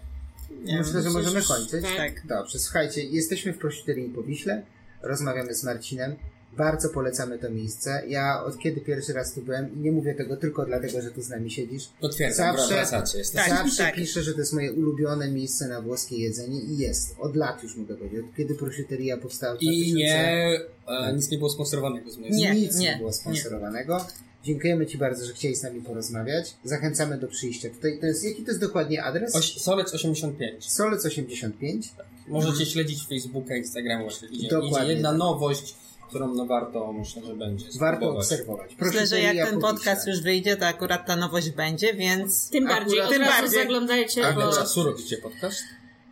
Nie, Myślę, że możemy że- kończyć. Tak. Dobrze, słuchajcie, jesteśmy w Prosciuterii po Wiśle, rozmawiamy z Marcinem, bardzo polecamy to miejsce. Ja od kiedy pierwszy raz tu byłem i nie mówię tego tylko dlatego, że tu z nami siedzisz. Potwierdzam, Zawsze- wracacie. Tak, Zawsze tak. piszę, że to jest moje ulubione miejsce na włoskie jedzenie i jest. Od lat już mogę powiedzieć. Od kiedy Prosciuteria powstała w I 2000 nie, e, nic nie było sponsorowanego z mojej Nie, strony. nic nie, nie, było nie. sponsorowanego. Dziękujemy Ci bardzo, że chcieli z nami porozmawiać. Zachęcamy do przyjścia. Tutaj to jest, jaki to jest dokładnie adres? Oś, Solec 85. Solec 85. Możecie śledzić Facebooka, Instagrama, Dokładnie idzie jedna tak. nowość, którą no warto, myślę, że będzie Warto spróbować. obserwować. Myślę, że jak ten po podcast Wiśle. już wyjdzie, to akurat ta nowość będzie, więc Tym bardziej, Akurat- Tym razu bardziej. zaglądajcie, A bo... ile czasu robicie podcast?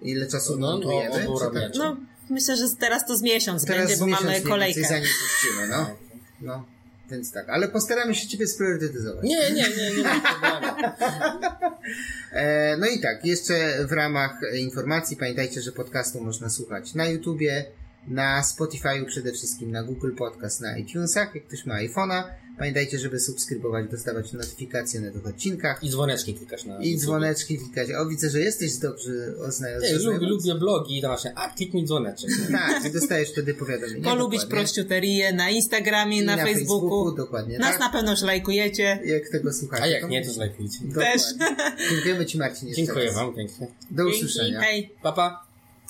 Ile czasu No, montujemy? o- Czy obrabiacie. no myślę, że teraz to z miesiąc Teraz będzie, bo miesiąc mamy kolejkę. więcej zanim puścimy, no. no. Więc tak, ale postaramy się Ciebie spriorytetyzować. Nie, nie, nie, nie problemu. E, no i tak, jeszcze w ramach informacji pamiętajcie, że podcastu można słuchać na YouTubie, na Spotify'u przede wszystkim, na Google Podcast, na iTunesach, jak ktoś ma iPhone'a. Pamiętajcie, żeby subskrybować, dostawać notyfikacje na tych odcinkach I dzwoneczki klikasz na i YouTube. dzwoneczki klikać. O, widzę, że jesteś dobrze Ej, oznajomiony. lubię, lubię blogi i tam właśnie, a kliknij dzwoneczek. Tak, i dostajesz wtedy powiadomienie. Polubić prościuterię na Instagramie, I na, Facebooku. Dokładnie, Nas tak. na pewno już lajkujecie. Jak tego słuchacie. A jak nie, to zlajkujcie. Dokładnie. Też. Dziękujemy Ci Marcin jeszcze Dziękuję raz. wam pięknie. Do Dzięki. usłyszenia. Hej. Pa, pa.